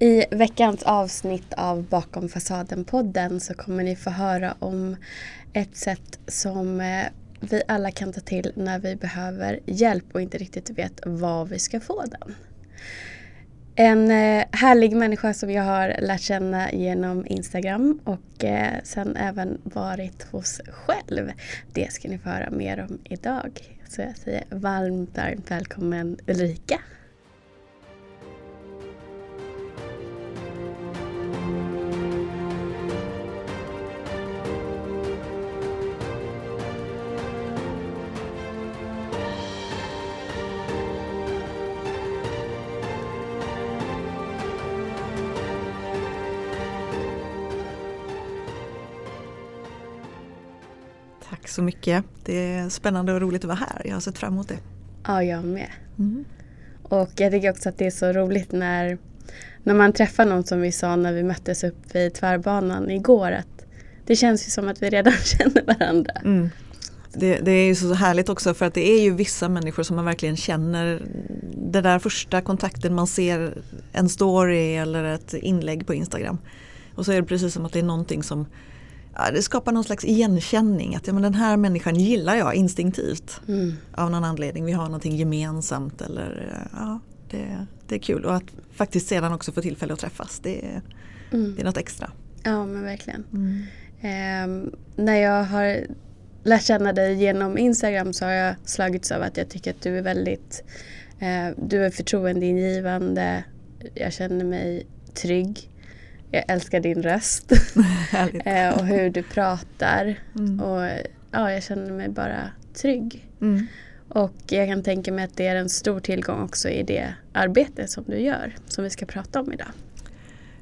I veckans avsnitt av Bakom fasaden-podden så kommer ni få höra om ett sätt som eh, vi alla kan ta till när vi behöver hjälp och inte riktigt vet var vi ska få den. En eh, härlig människa som jag har lärt känna genom Instagram och eh, sen även varit hos själv. Det ska ni få höra mer om idag. Så jag säger varmt, varmt välkommen Ulrika. Så mycket. Det är spännande och roligt att vara här. Jag har sett fram emot det. Ja, jag med. Mm. Och jag tycker också att det är så roligt när, när man träffar någon som vi sa när vi möttes upp vid tvärbanan igår. Att det känns ju som att vi redan känner varandra. Mm. Det, det, är ju så härligt också för att det är ju vissa människor som man verkligen känner den där första kontakten man ser en story eller ett inlägg på Instagram. Och så är det precis som att det är någonting som det skapar någon slags igenkänning. Att ja, men den här människan gillar jag instinktivt. Mm. Av någon anledning. Vi har någonting gemensamt. Eller, ja, det, det är kul. Och att faktiskt sedan också få tillfälle att träffas. Det, är, mm. det är något extra. Ja men verkligen. Mm. Eh, när jag har lärt känna dig genom Instagram så har jag slagits av att jag tycker att du är väldigt eh, Du är förtroendeingivande. Jag känner mig trygg. Jag älskar din röst eh, och hur du pratar. Mm. Och ja, Jag känner mig bara trygg. Mm. Och jag kan tänka mig att det är en stor tillgång också i det arbete som du gör, som vi ska prata om idag.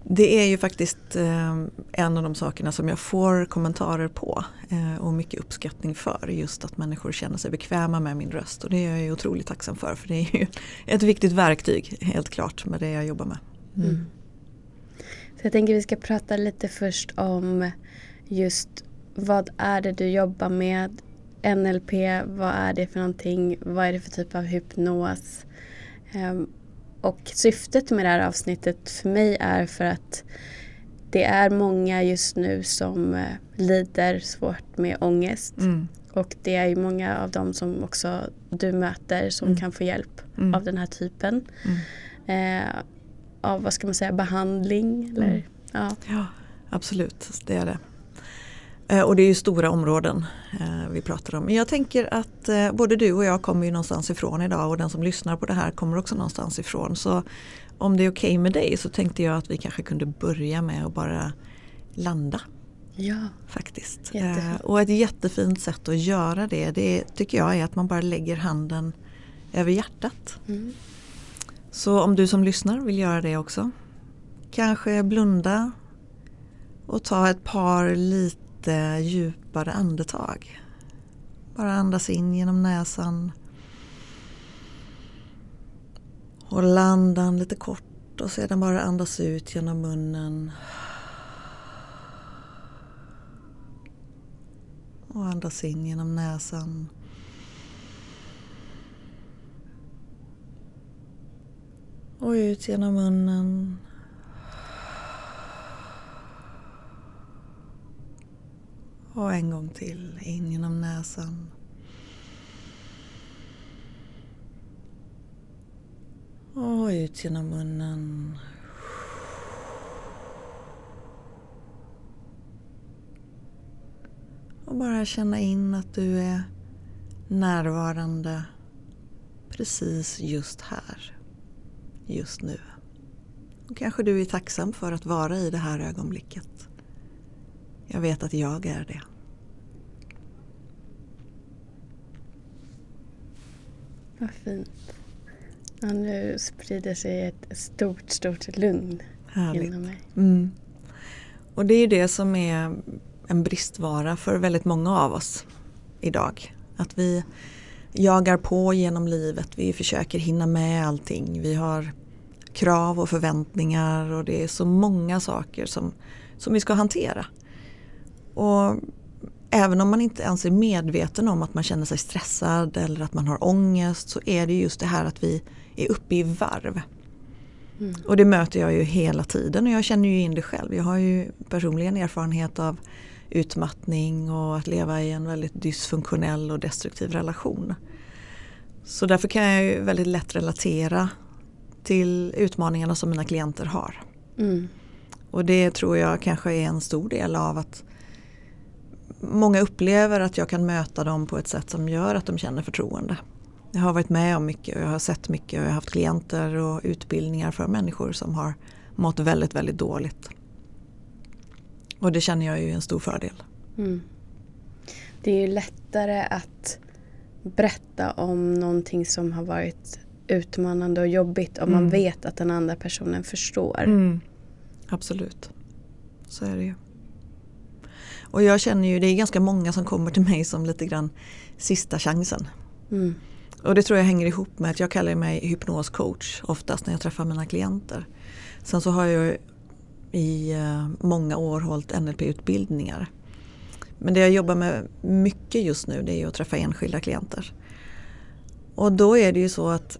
Det är ju faktiskt eh, en av de sakerna som jag får kommentarer på eh, och mycket uppskattning för. Just att människor känner sig bekväma med min röst och det är jag otroligt tacksam för. För det är ju ett viktigt verktyg helt klart med det jag jobbar med. Mm. Mm. Så jag tänker vi ska prata lite först om just vad är det du jobbar med? NLP, vad är det för någonting? Vad är det för typ av hypnos? Um, och syftet med det här avsnittet för mig är för att det är många just nu som uh, lider svårt med ångest. Mm. Och det är ju många av dem som också du möter som mm. kan få hjälp mm. av den här typen. Uh, av vad ska man säga, behandling. Eller, mm. ja. ja, absolut, det är det. Eh, och det är ju stora områden eh, vi pratar om. Men jag tänker att eh, både du och jag kommer ju någonstans ifrån idag och den som lyssnar på det här kommer också någonstans ifrån. Så om det är okej okay med dig så tänkte jag att vi kanske kunde börja med att bara landa. Ja, faktiskt. Jättefint. Och ett jättefint sätt att göra det, det tycker jag är att man bara lägger handen över hjärtat. Mm. Så om du som lyssnar vill göra det också. Kanske blunda och ta ett par lite djupare andetag. Bara andas in genom näsan. Håll andan lite kort och sedan bara andas ut genom munnen. Och andas in genom näsan. Och ut genom munnen. Och en gång till. In genom näsan. Och ut genom munnen. Och bara känna in att du är närvarande precis just här just nu. Och kanske du är tacksam för att vara i det här ögonblicket. Jag vet att jag är det. Vad fint. Ja, nu sprider sig ett stort, stort lugn Härligt. inom mig. Mm. Och det är det som är en bristvara för väldigt många av oss idag. Att vi jagar på genom livet. Vi försöker hinna med allting. Vi har krav och förväntningar och det är så många saker som, som vi ska hantera. Och även om man inte ens är medveten om att man känner sig stressad eller att man har ångest så är det just det här att vi är uppe i varv. Mm. Och det möter jag ju hela tiden och jag känner ju in det själv. Jag har ju personligen erfarenhet av utmattning och att leva i en väldigt dysfunktionell och destruktiv relation. Så därför kan jag ju väldigt lätt relatera till utmaningarna som mina klienter har. Mm. Och det tror jag kanske är en stor del av att många upplever att jag kan möta dem på ett sätt som gör att de känner förtroende. Jag har varit med om mycket och jag har sett mycket och jag har haft klienter och utbildningar för människor som har mått väldigt, väldigt dåligt. Och det känner jag är en stor fördel. Mm. Det är ju lättare att berätta om någonting som har varit utmanande och jobbigt om mm. man vet att den andra personen förstår. Mm. Absolut, så är det ju. Och jag känner ju, det är ganska många som kommer till mig som lite grann sista chansen. Mm. Och det tror jag hänger ihop med att jag kallar mig hypnoscoach oftast när jag träffar mina klienter. Sen så har jag i eh, många år hållit NLP-utbildningar. Men det jag jobbar med mycket just nu det är att träffa enskilda klienter. Och då är det ju så att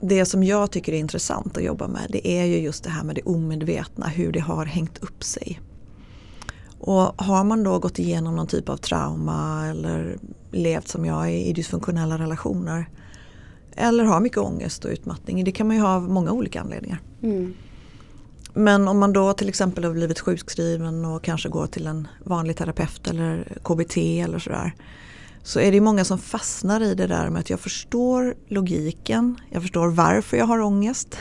det som jag tycker är intressant att jobba med det är ju just det här med det omedvetna, hur det har hängt upp sig. Och har man då gått igenom någon typ av trauma eller levt som jag i dysfunktionella relationer eller har mycket ångest och utmattning, det kan man ju ha av många olika anledningar. Mm. Men om man då till exempel har blivit sjukskriven och kanske går till en vanlig terapeut eller KBT eller sådär. Så är det många som fastnar i det där med att jag förstår logiken, jag förstår varför jag har ångest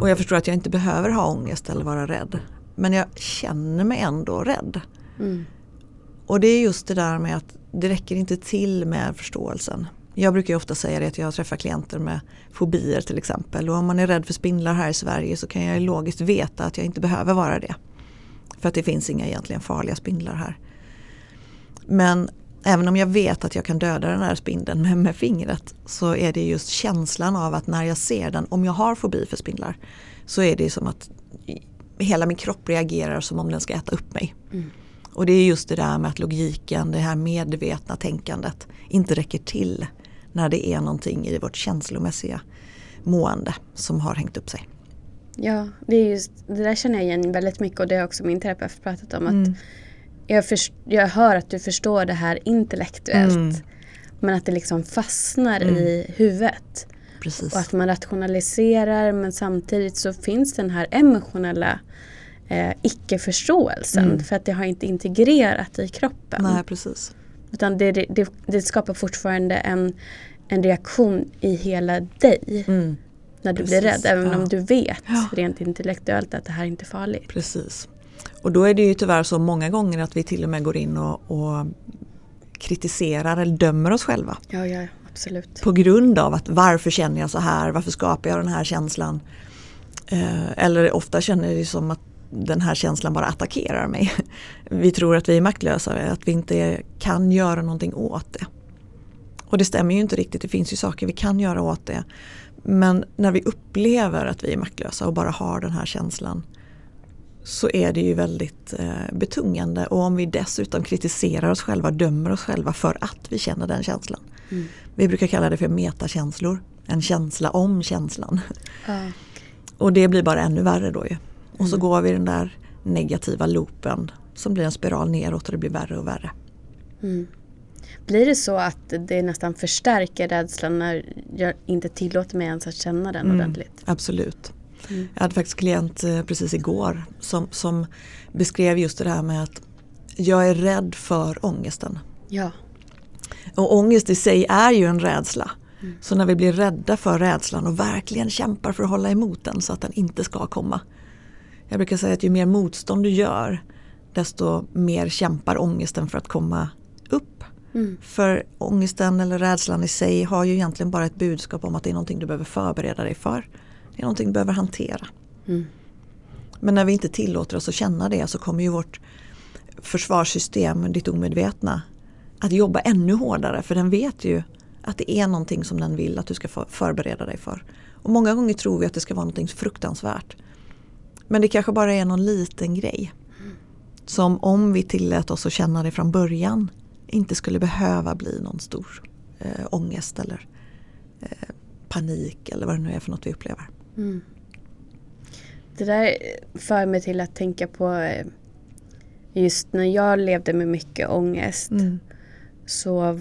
och jag förstår att jag inte behöver ha ångest eller vara rädd. Men jag känner mig ändå rädd. Mm. Och det är just det där med att det räcker inte till med förståelsen. Jag brukar ofta säga det att jag träffar klienter med fobier till exempel. Och om man är rädd för spindlar här i Sverige så kan jag logiskt veta att jag inte behöver vara det. För att det finns inga egentligen farliga spindlar här. Men även om jag vet att jag kan döda den här spindeln med, med fingret så är det just känslan av att när jag ser den, om jag har fobi för spindlar, så är det som att hela min kropp reagerar som om den ska äta upp mig. Mm. Och det är just det där med att logiken, det här medvetna tänkandet inte räcker till när det är någonting i vårt känslomässiga mående som har hängt upp sig. Ja, det, är just, det där känner jag igen väldigt mycket och det har också min terapeut pratat om. Mm. Jag, för, jag hör att du förstår det här intellektuellt mm. men att det liksom fastnar mm. i huvudet. Precis. Och att man rationaliserar men samtidigt så finns den här emotionella eh, icke-förståelsen mm. för att det har inte integrerat i kroppen. Nej, precis. Utan det, det, det skapar fortfarande en, en reaktion i hela dig. Mm. När du Precis, blir rädd, även ja. om du vet ja. rent intellektuellt att det här inte är farligt. Precis. Och då är det ju tyvärr så många gånger att vi till och med går in och, och kritiserar eller dömer oss själva. Ja, ja, absolut. På grund av att varför känner jag så här, varför skapar jag den här känslan? Eh, eller ofta känner det som att den här känslan bara attackerar mig. Vi tror att vi är maktlösa, att vi inte kan göra någonting åt det. Och det stämmer ju inte riktigt, det finns ju saker vi kan göra åt det. Men när vi upplever att vi är maktlösa och bara har den här känslan så är det ju väldigt eh, betungande och om vi dessutom kritiserar oss själva, dömer oss själva för att vi känner den känslan. Mm. Vi brukar kalla det för metakänslor, en känsla om känslan. Mm. Och det blir bara ännu värre då ju. Och så mm. går vi i den där negativa loopen som blir en spiral neråt och det blir värre och värre. Mm. Blir det så att det nästan förstärker rädslan när jag inte tillåter mig ens att känna den mm, ordentligt? Absolut. Mm. Jag hade faktiskt klient eh, precis igår som, som beskrev just det här med att jag är rädd för ångesten. Ja. Och ångest i sig är ju en rädsla. Mm. Så när vi blir rädda för rädslan och verkligen kämpar för att hålla emot den så att den inte ska komma jag brukar säga att ju mer motstånd du gör desto mer kämpar ångesten för att komma upp. Mm. För ångesten eller rädslan i sig har ju egentligen bara ett budskap om att det är någonting du behöver förbereda dig för. Det är någonting du behöver hantera. Mm. Men när vi inte tillåter oss att känna det så kommer ju vårt försvarssystem, ditt omedvetna, att jobba ännu hårdare för den vet ju att det är någonting som den vill att du ska förbereda dig för. Och många gånger tror vi att det ska vara någonting fruktansvärt. Men det kanske bara är någon liten grej. Som om vi tillät oss att känna det från början inte skulle behöva bli någon stor eh, ångest eller eh, panik eller vad det nu är för något vi upplever. Mm. Det där för mig till att tänka på eh, just när jag levde med mycket ångest Mm. så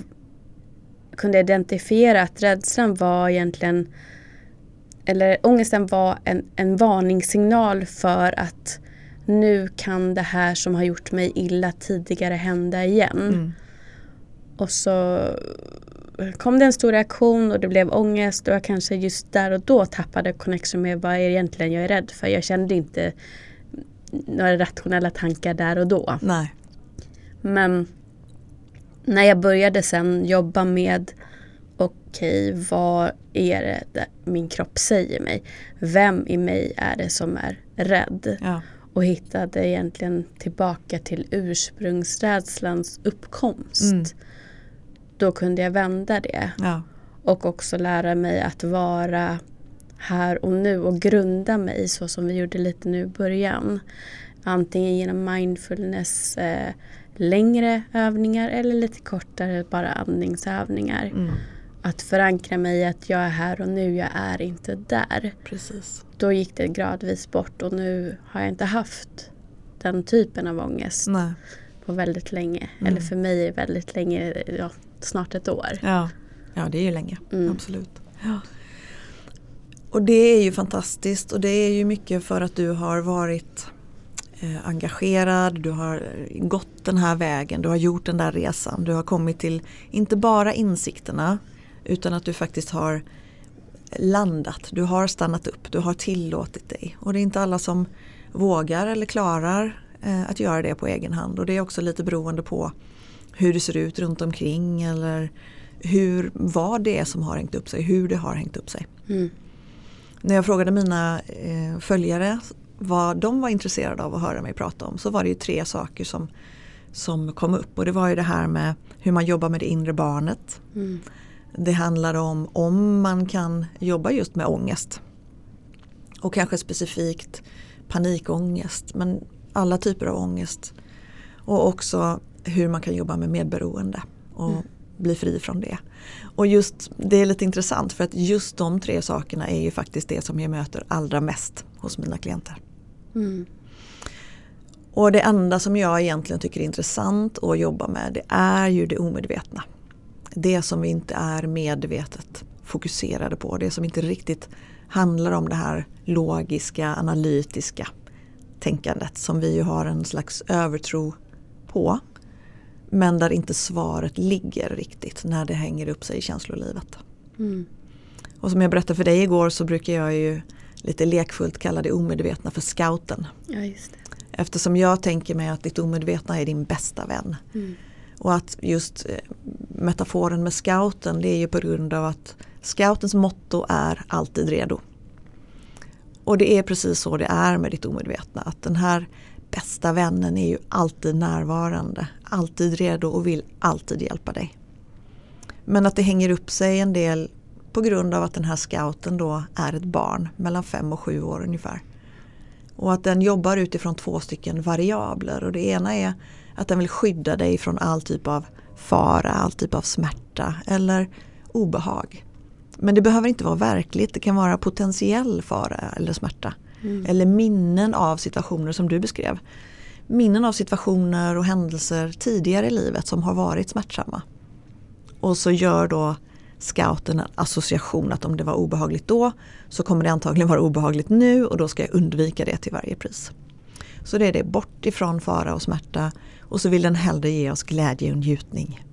kunde jag identifiera att rädslan var egentligen eller ångesten var en, en varningssignal för att nu kan det här som har gjort mig illa tidigare hända igen. Mm. Och så kom det en stor reaktion och det blev ångest och jag kanske just där och då tappade connection med vad är egentligen jag är rädd för. Jag kände inte några rationella tankar där och då. Nej. Men när jag började sen jobba med okej, vad är det där min kropp säger mig? Vem i mig är det som är rädd? Ja. Och hittade egentligen tillbaka till ursprungsrädslans uppkomst. Mm. Då kunde jag vända det Ja. och också lära mig att vara här och nu och grunda mig så som vi gjorde lite nu i början. Antingen genom mindfulness, eh, längre övningar eller lite kortare bara andningsövningar. Mm. Att förankra mig i att jag är här och nu, jag är inte där. Precis. Då gick det gradvis bort och nu har jag inte haft den typen av ångest Nej. på väldigt länge. Mm. Eller för mig är väldigt länge, ja, snart ett år. Ja. ja, det är ju länge. Mm. Absolut. Ja. Och det är ju fantastiskt och det är ju mycket för att du har varit eh, engagerad, du har gått den här vägen, du har gjort den där resan. Du har kommit till inte bara insikterna utan att du faktiskt har landat, du har stannat upp, du har tillåtit dig. Och det är inte alla som vågar eller klarar eh, att göra det på egen hand. Och det är också lite beroende på hur det ser ut runt omkring eller hur, vad det är som har hängt upp sig, hur det har hängt upp sig. Mm. När jag frågade mina eh, följare vad de var intresserade av att höra mig prata om så var det ju tre saker som, som kom upp. Och det var ju det här med hur man jobbar med det inre barnet. Mm. Det handlar om om man kan jobba just med ångest. Och kanske specifikt panikångest men alla typer av ångest. Och också hur man kan jobba med medberoende och Mm. bli fri från det. Och just det är lite intressant för att just de tre sakerna är ju faktiskt det som jag möter allra mest hos mina klienter. Mm. Och det enda som jag egentligen tycker är intressant att jobba med det är ju det omedvetna. Det som vi inte är medvetet fokuserade på. Det som inte riktigt handlar om det här logiska, analytiska tänkandet som vi ju har en slags övertro på. Men där inte svaret ligger riktigt när det hänger upp sig i känslolivet. Mm. Och som jag berättade för dig igår så brukar jag ju lite lekfullt kalla det omedvetna för scouten. Ja, just det. Eftersom jag tänker mig att ditt omedvetna är din bästa vän. Mm. Och att just eh, metaforen med scouten det är ju på grund av att scoutens motto är alltid redo. Och det är precis så det är med ditt omedvetna. Att den här bästa vännen är ju alltid närvarande. Alltid redo och vill alltid hjälpa dig. Men att det hänger upp sig en del på grund av att den här scouten då är ett barn mellan fem och sju år ungefär. Och att den jobbar utifrån två stycken variabler. Och det ena är att den vill skydda dig från all typ av fara, all typ av smärta eller obehag. Men det behöver inte vara verkligt, det kan vara potentiell fara eller smärta. Mm. Eller minnen av situationer som du beskrev. Minnen av situationer och händelser tidigare i livet som har varit smärtsamma. Och så gör då scouten en association att om det var obehagligt då så kommer det antagligen vara obehagligt nu och då ska jag undvika det till varje pris. Så det är det bort ifrån fara och smärta och så vill den hellre ge oss glädje och njutning.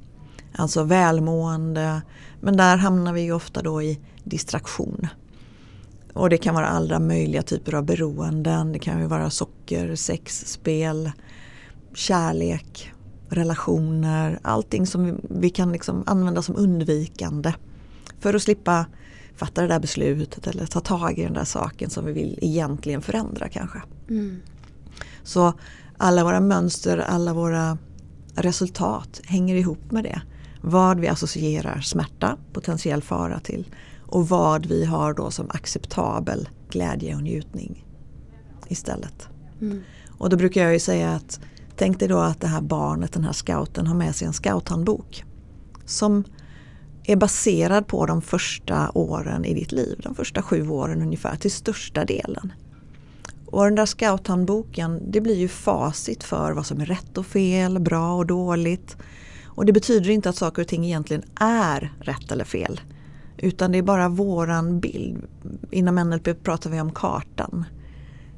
Alltså välmående men där hamnar vi ju ofta då i distraktion. Och det kan vara alla möjliga typer av beroenden. Det kan ju vara socker, sex, spel, kärlek, relationer. Allting som vi, vi kan liksom använda som undvikande. För att slippa fatta det där beslutet eller ta tag i den där saken som vi vill egentligen förändra kanske. Mm. Så alla våra mönster, alla våra resultat hänger ihop med det. Vad vi associerar smärta, potentiell fara till och vad vi har då som acceptabel glädje och njutning istället. Mm. Och då brukar jag ju säga att tänk dig då att det här barnet, den här scouten har med sig en scouthandbok som är baserad på de första åren i ditt liv, de första sju åren ungefär till största delen. Och den där scouthandboken det blir ju facit för vad som är rätt och fel, bra och dåligt. Och det betyder inte att saker och ting egentligen är rätt eller fel. Utan det är bara våran bild. Inom NLP pratar vi om kartan.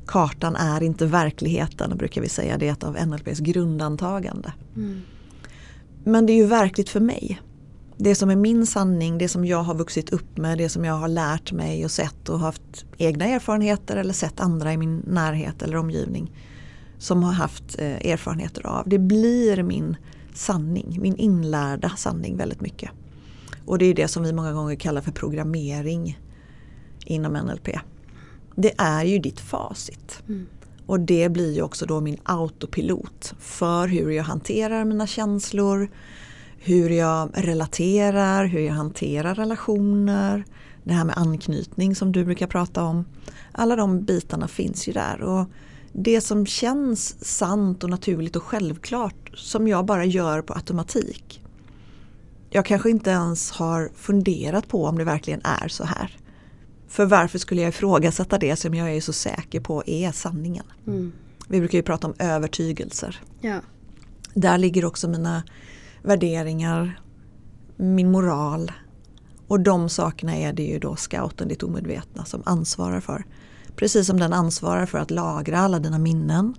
Kartan är inte verkligheten brukar vi säga. Det är ett av NLPs grundantagande. Mm. Men det är ju verkligt för mig. Det som är min sanning, det som jag har vuxit upp med, det som jag har lärt mig och sett och haft egna erfarenheter eller sett andra i min närhet eller omgivning som har haft eh, erfarenheter av. Det blir min sanning, min inlärda sanning väldigt mycket. Och det är det som vi många gånger kallar för programmering inom NLP. Det är ju ditt facit. Mm. Och det blir ju också då min autopilot för hur jag hanterar mina känslor, hur jag relaterar, hur jag hanterar relationer, det här med anknytning som du brukar prata om. Alla de bitarna finns ju där. Och det som känns sant och naturligt och självklart som jag bara gör på automatik. Jag kanske inte ens har funderat på om det verkligen är så här. För varför skulle jag ifrågasätta det som jag är så säker på är sanningen? Mm. Vi brukar ju prata om övertygelser. Ja. Där ligger också mina värderingar, min moral. Och de sakerna är det ju då scouten, ditt omedvetna, som ansvarar för. Precis som den ansvarar för att lagra alla dina minnen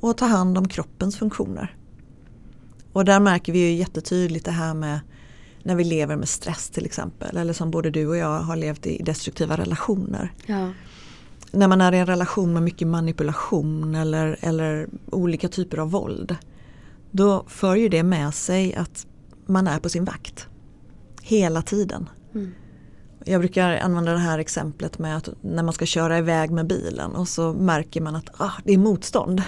och ta hand om kroppens funktioner. Och där märker vi ju jättetydligt det här med när vi lever med stress till exempel. Eller som både du och jag har levt i destruktiva relationer. Ja. När man är i en relation med mycket manipulation eller, eller olika typer av våld. Då för ju det med sig att man är på sin vakt. Hela tiden. Mm. Jag brukar använda det här exemplet med att när man ska köra iväg med bilen och så märker man att ah, det är motstånd.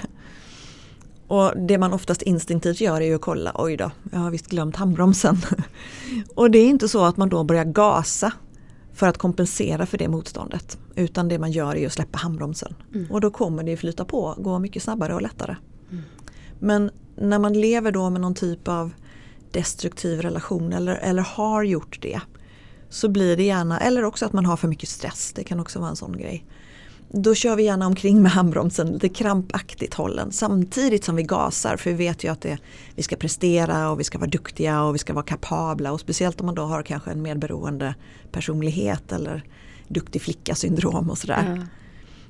Och det man oftast instinktivt gör är ju att kolla, oj då, jag har visst glömt handbromsen. och det är inte så att man då börjar gasa för att kompensera för det motståndet. Utan det man gör är att släppa handbromsen. Mm. Och då kommer det flyta på, gå mycket snabbare och lättare. Mm. Men när man lever då med någon typ av destruktiv relation eller, eller har gjort det. Så blir det gärna, eller också att man har för mycket stress, det kan också vara en sån grej. Då kör vi gärna omkring med handbromsen lite krampaktigt hållen samtidigt som vi gasar för vi vet ju att det, vi ska prestera och vi ska vara duktiga och vi ska vara kapabla och speciellt om man då har kanske en medberoende personlighet eller duktig flicka syndrom och sådär. Mm.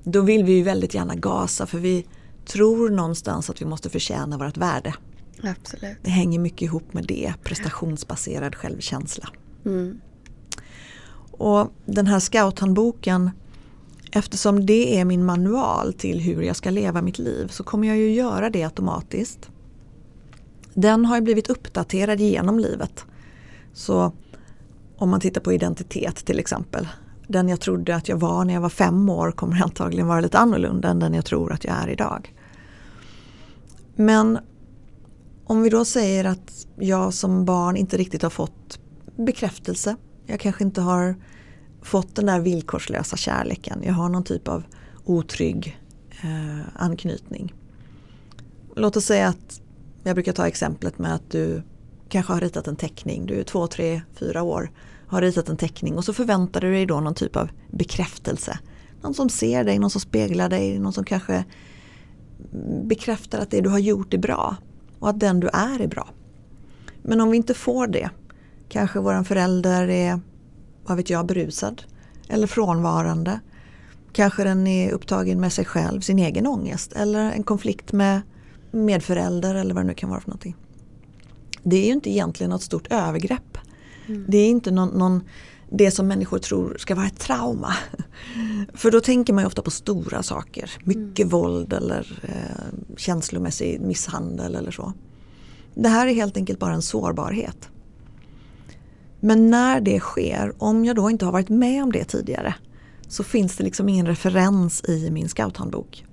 Då vill vi ju väldigt gärna gasa för vi tror någonstans att vi måste förtjäna vårt värde. Absolut. Det hänger mycket ihop med det, prestationsbaserad självkänsla. Mm. Och den här scouthandboken Eftersom det är min manual till hur jag ska leva mitt liv så kommer jag ju göra det automatiskt. Den har blivit uppdaterad genom livet. Så om man tittar på identitet till exempel. Den jag trodde att jag var när jag var fem år kommer antagligen vara lite annorlunda än den jag tror att jag är idag. Men om vi då säger att jag som barn inte riktigt har fått bekräftelse. Jag kanske inte har fått den där villkorslösa kärleken. Jag har någon typ av otrygg eh, anknytning. Låt oss säga att jag brukar ta exemplet med att du kanske har ritat en teckning. Du är två, tre, fyra år. Har ritat en teckning och så förväntar du dig då någon typ av bekräftelse. Någon som ser dig, någon som speglar dig, någon som kanske bekräftar att det du har gjort är bra. Och att den du är är bra. Men om vi inte får det. Kanske våran förälder är vad vet jag, berusad eller frånvarande. Kanske den är upptagen med sig själv, sin egen ångest eller en konflikt med medförälder eller vad det nu kan vara för någonting. Det är ju inte egentligen något stort övergrepp. Mm. Det är inte någon, någon, det som människor tror ska vara ett trauma. För då tänker man ju ofta på stora saker. Mycket mm. våld eller eh, känslomässig misshandel eller så. Det här är helt enkelt bara en sårbarhet. Men när det sker, om jag då inte har varit med om det tidigare, så finns det liksom ingen referens i min scouthandbok.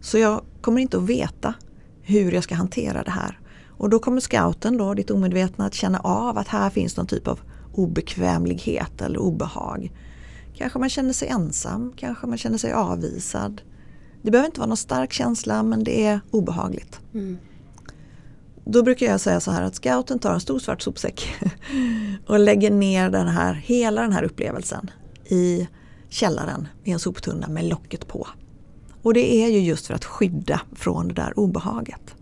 Så jag kommer inte att veta hur jag ska hantera det här. Och då kommer scouten, då, ditt omedvetna, att känna av att här finns någon typ av obekvämlighet eller obehag. Kanske man känner sig ensam, kanske man känner sig avvisad. Det behöver inte vara någon stark känsla men det är obehagligt. Mm. Då brukar jag säga så här att scouten tar en stor svart sopsäck och lägger ner den här, hela den här upplevelsen i källaren i en soptunna med locket på. Och det är ju just för att skydda från det där obehaget.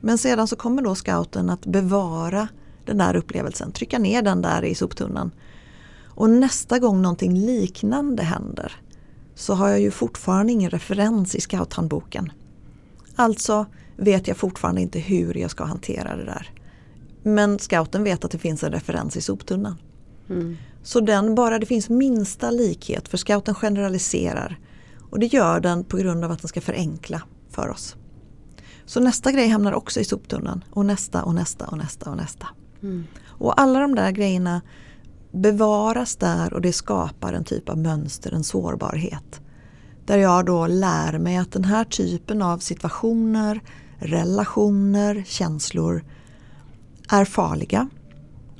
Men sedan så kommer då scouten att bevara den där upplevelsen, trycka ner den där i soptunnan. Och nästa gång någonting liknande händer så har jag ju fortfarande ingen referens i scouthandboken. Alltså vet jag fortfarande inte hur jag ska hantera det där. Men scouten vet att det finns en referens i soptunnan. Mm. Så den, bara det finns minsta likhet, för scouten generaliserar. Och det gör den på grund av att den ska förenkla för oss. Så nästa grej hamnar också i soptunnan och nästa och nästa och nästa och nästa. Mm. Och alla de där grejerna bevaras där och det skapar en typ av mönster, en sårbarhet. Där jag då lär mig att den här typen av situationer, relationer, känslor är farliga.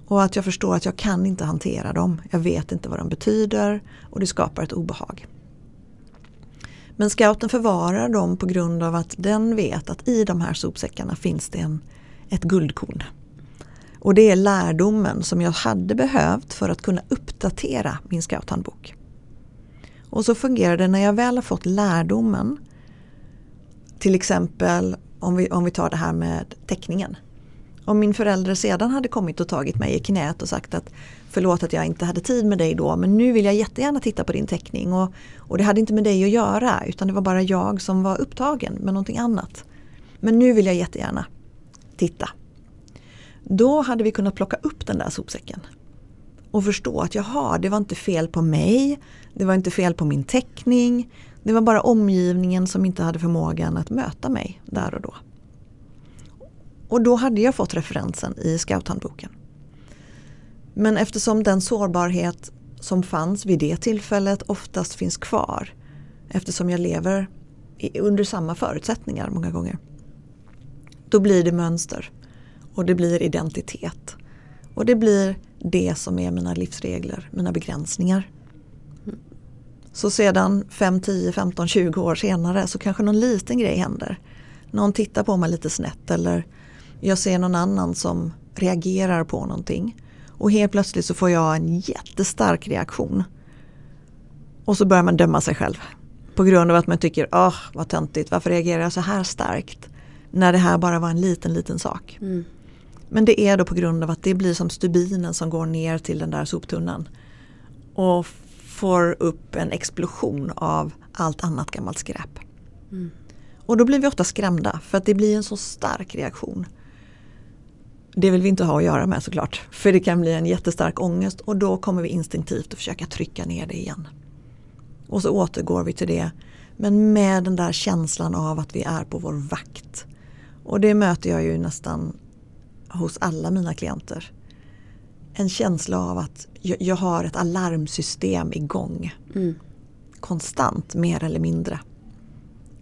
Och att jag förstår att jag kan inte hantera dem. Jag vet inte vad de betyder och det skapar ett obehag. Men scouten förvarar dem på grund av att den vet att i de här sopsäckarna finns det en, ett guldkorn. Och det är lärdomen som jag hade behövt för att kunna uppdatera min scouthandbok. Och så fungerar det när jag väl har fått lärdomen. Till exempel om vi, om vi tar det här med teckningen. Om min förälder sedan hade kommit och tagit mig i knät och sagt att förlåt att jag inte hade tid med dig då men nu vill jag jättegärna titta på din teckning och, och det hade inte med dig att göra utan det var bara jag som var upptagen med någonting annat. Men nu vill jag jättegärna titta. Då hade vi kunnat plocka upp den där sopsäcken och förstå att jaha, det var inte fel på mig, det var inte fel på min teckning, det var bara omgivningen som inte hade förmågan att möta mig där och då. Och då hade jag fått referensen i scouthandboken. Men eftersom den sårbarhet som fanns vid det tillfället oftast finns kvar eftersom jag lever under samma förutsättningar många gånger. Då blir det mönster och det blir identitet. Och det blir det som är mina livsregler, mina begränsningar. Så sedan 5, 10, 15, 20 år senare så kanske någon liten grej händer. Någon tittar på mig lite snett eller jag ser någon annan som reagerar på någonting. Och helt plötsligt så får jag en jättestark reaktion. Och så börjar man döma sig själv. På grund av att man tycker, åh oh, vad töntigt, varför reagerar jag så här starkt? När det här bara var en liten, liten sak. Mm. Men det är då på grund av att det blir som stubinen som går ner till den där soptunnan. Och får upp en explosion av allt annat gammalt skräp. Mm. Och då blir vi ofta skrämda för att det blir en så stark reaktion. Det vill vi inte ha att göra med såklart. För det kan bli en jättestark ångest och då kommer vi instinktivt att försöka trycka ner det igen. Och så återgår vi till det. Men med den där känslan av att vi är på vår vakt. Och det möter jag ju nästan hos alla mina klienter. En känsla av att jag, har ett alarmsystem igång. Mm. Konstant, mer eller mindre.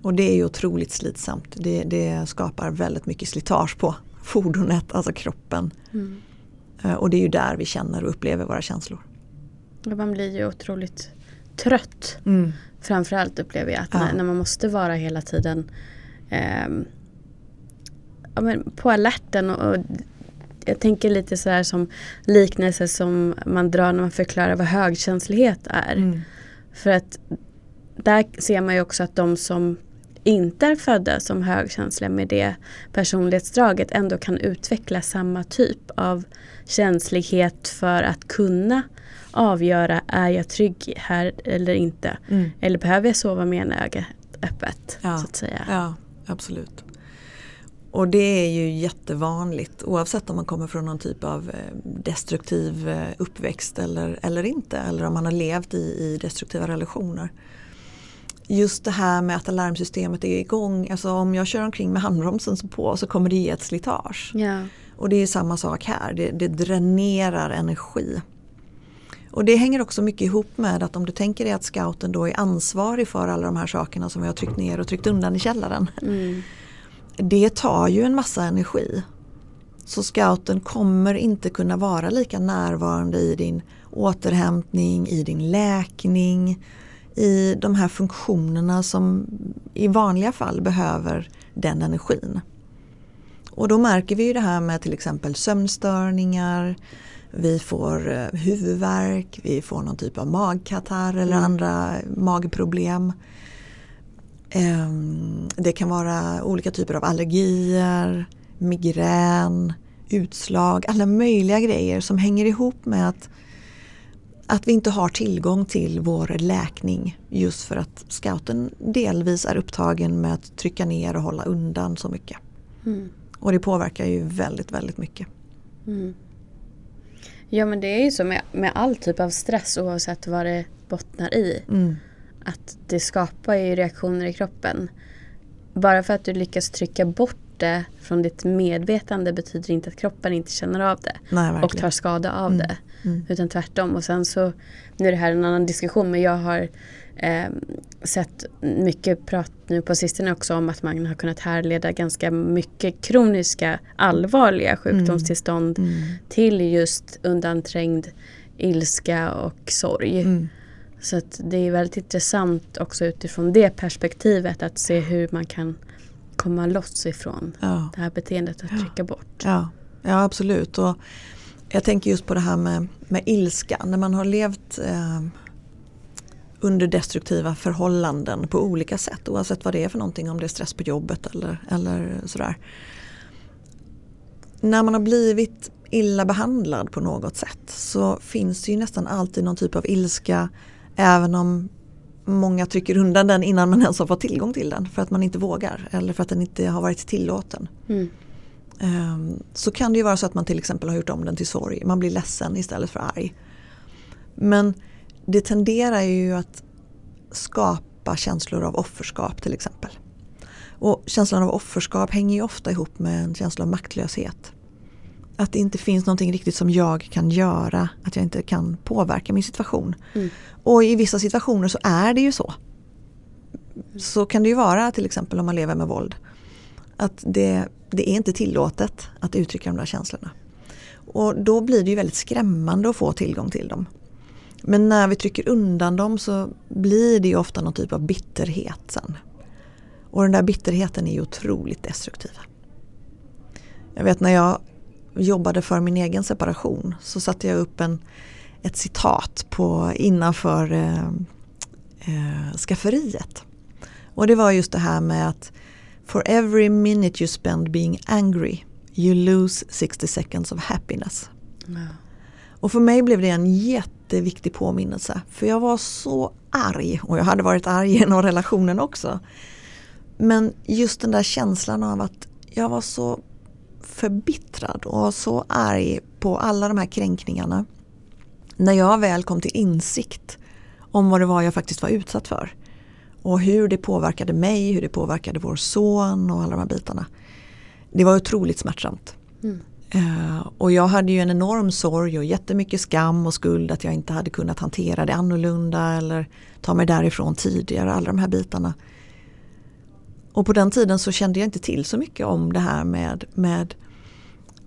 Och det är ju otroligt slitsamt. Det, det skapar väldigt mycket slitage på fordonet, alltså kroppen. Mm. Eh, och det är ju där vi känner och upplever våra känslor. Man blir ju otroligt trött. Mm. Framförallt upplever jag att ja. när, när, man måste vara hela tiden eh, ja, på alerten. Och, och, jag tänker lite så här som liknelse som man drar när man förklarar vad högkänslighet är. Mm. För att där ser man ju också att de som inte är födda som högkänsliga med det personlighetsdraget ändå kan utveckla samma typ av känslighet för att kunna avgöra är jag trygg här eller inte. Mm. Eller behöver jag sova med ena ögat öppet? Ja, så att säga. ja absolut. Och det är ju jättevanligt oavsett om man kommer från någon typ av eh, destruktiv eh, uppväxt eller, eller inte. Eller om man har levt i, i destruktiva relationer just det här med att alarmsystemet är igång. Alltså om jag kör omkring med handbromsen på så kommer det ge ett slitage. Ja. Och det är samma sak här, det, det dränerar energi. Och det hänger också mycket ihop med att om du tänker dig att scouten då är ansvarig för alla de här sakerna som vi har tryckt ner och tryckt undan i källaren. Mm. Det tar ju en massa energi. Så scouten kommer inte kunna vara lika närvarande i din återhämtning, i din läkning, i de här funktionerna som i vanliga fall behöver den energin. Och då märker vi ju det här med till exempel sömnstörningar, vi får eh, huvudvärk, vi får någon typ av magkatarr eller mm. andra magproblem. Ehm, det kan vara olika typer av allergier, migrän, utslag, alla möjliga grejer som hänger ihop med att, att vi inte har tillgång till vår läkning just för att scouten delvis är upptagen med att trycka ner och hålla undan så mycket. Mm. Och det påverkar ju väldigt, väldigt mycket. Mm. Ja men det är ju så med, med all typ av stress oavsett vad det bottnar i. Mm. Att det skapar ju reaktioner i kroppen. Bara för att du lyckas trycka bort det från ditt medvetande betyder inte att kroppen inte känner av det. Nej, och tar skada av Mm. det. Mm. Utan tvärtom. Och sen så, nu är det här en annan diskussion men jag har eh, sett mycket prat nu på sistone också om att man har kunnat härleda ganska mycket kroniska allvarliga sjukdomstillstånd Mm. till just undanträngd ilska och sorg. Så det är väldigt intressant också utifrån det perspektivet att se hur man kan komma loss ifrån Ja. det här beteendet att trycka bort. Ja, ja absolut. Och jag tänker just på det här med, med ilska. När man har levt eh, under destruktiva förhållanden på olika sätt. Oavsett vad det är för någonting. Om det är stress på jobbet eller, eller sådär. När man har blivit illa behandlad på något sätt så finns det ju nästan alltid någon typ av ilska. Även om många trycker undan den innan man ens har fått tillgång till den. För att man inte vågar eller för att den inte har varit tillåten. Mm. Ehm, Så kan det ju vara så att man till exempel har gjort om den till sorg. Man blir ledsen istället för arg. Men det tenderar ju att skapa känslor av offerskap till exempel. Och känslan av offerskap hänger ju ofta ihop med en känsla av maktlöshet. Att det inte finns någonting riktigt som jag kan göra. Att jag inte kan påverka min situation. Mm. Och i vissa situationer så är det ju så. Så kan det ju vara till exempel om man lever med våld. Att det, det är inte tillåtet att uttrycka de där känslorna. Och då blir det ju väldigt skrämmande att få tillgång till dem. Men när vi trycker undan dem så blir det ju ofta någon typ av bitterhet sen. Och den där bitterheten är ju otroligt destruktiv. Jag vet när jag jobbade för min egen separation så satte jag upp en, ett citat på, innanför eh, eh, skafferiet. Och det var just det här med att For every minute you spend being angry you lose 60 seconds of happiness. Ja. Och för mig blev det en jätteviktig påminnelse. För jag var så arg och jag hade varit arg genom relationen också. Men just den där känslan av att jag var så förbittrad och så arg på alla de här kränkningarna. När jag väl kom till insikt om vad det var jag faktiskt var utsatt för. Och hur det påverkade mig, hur det påverkade vår son och alla de här bitarna. Det var otroligt smärtsamt. Mm. Eh, och jag hade ju en enorm sorg och jättemycket skam och skuld att jag inte hade kunnat hantera det annorlunda eller ta mig därifrån tidigare, alla de här bitarna. Och på den tiden så kände jag inte till så mycket om det här med, med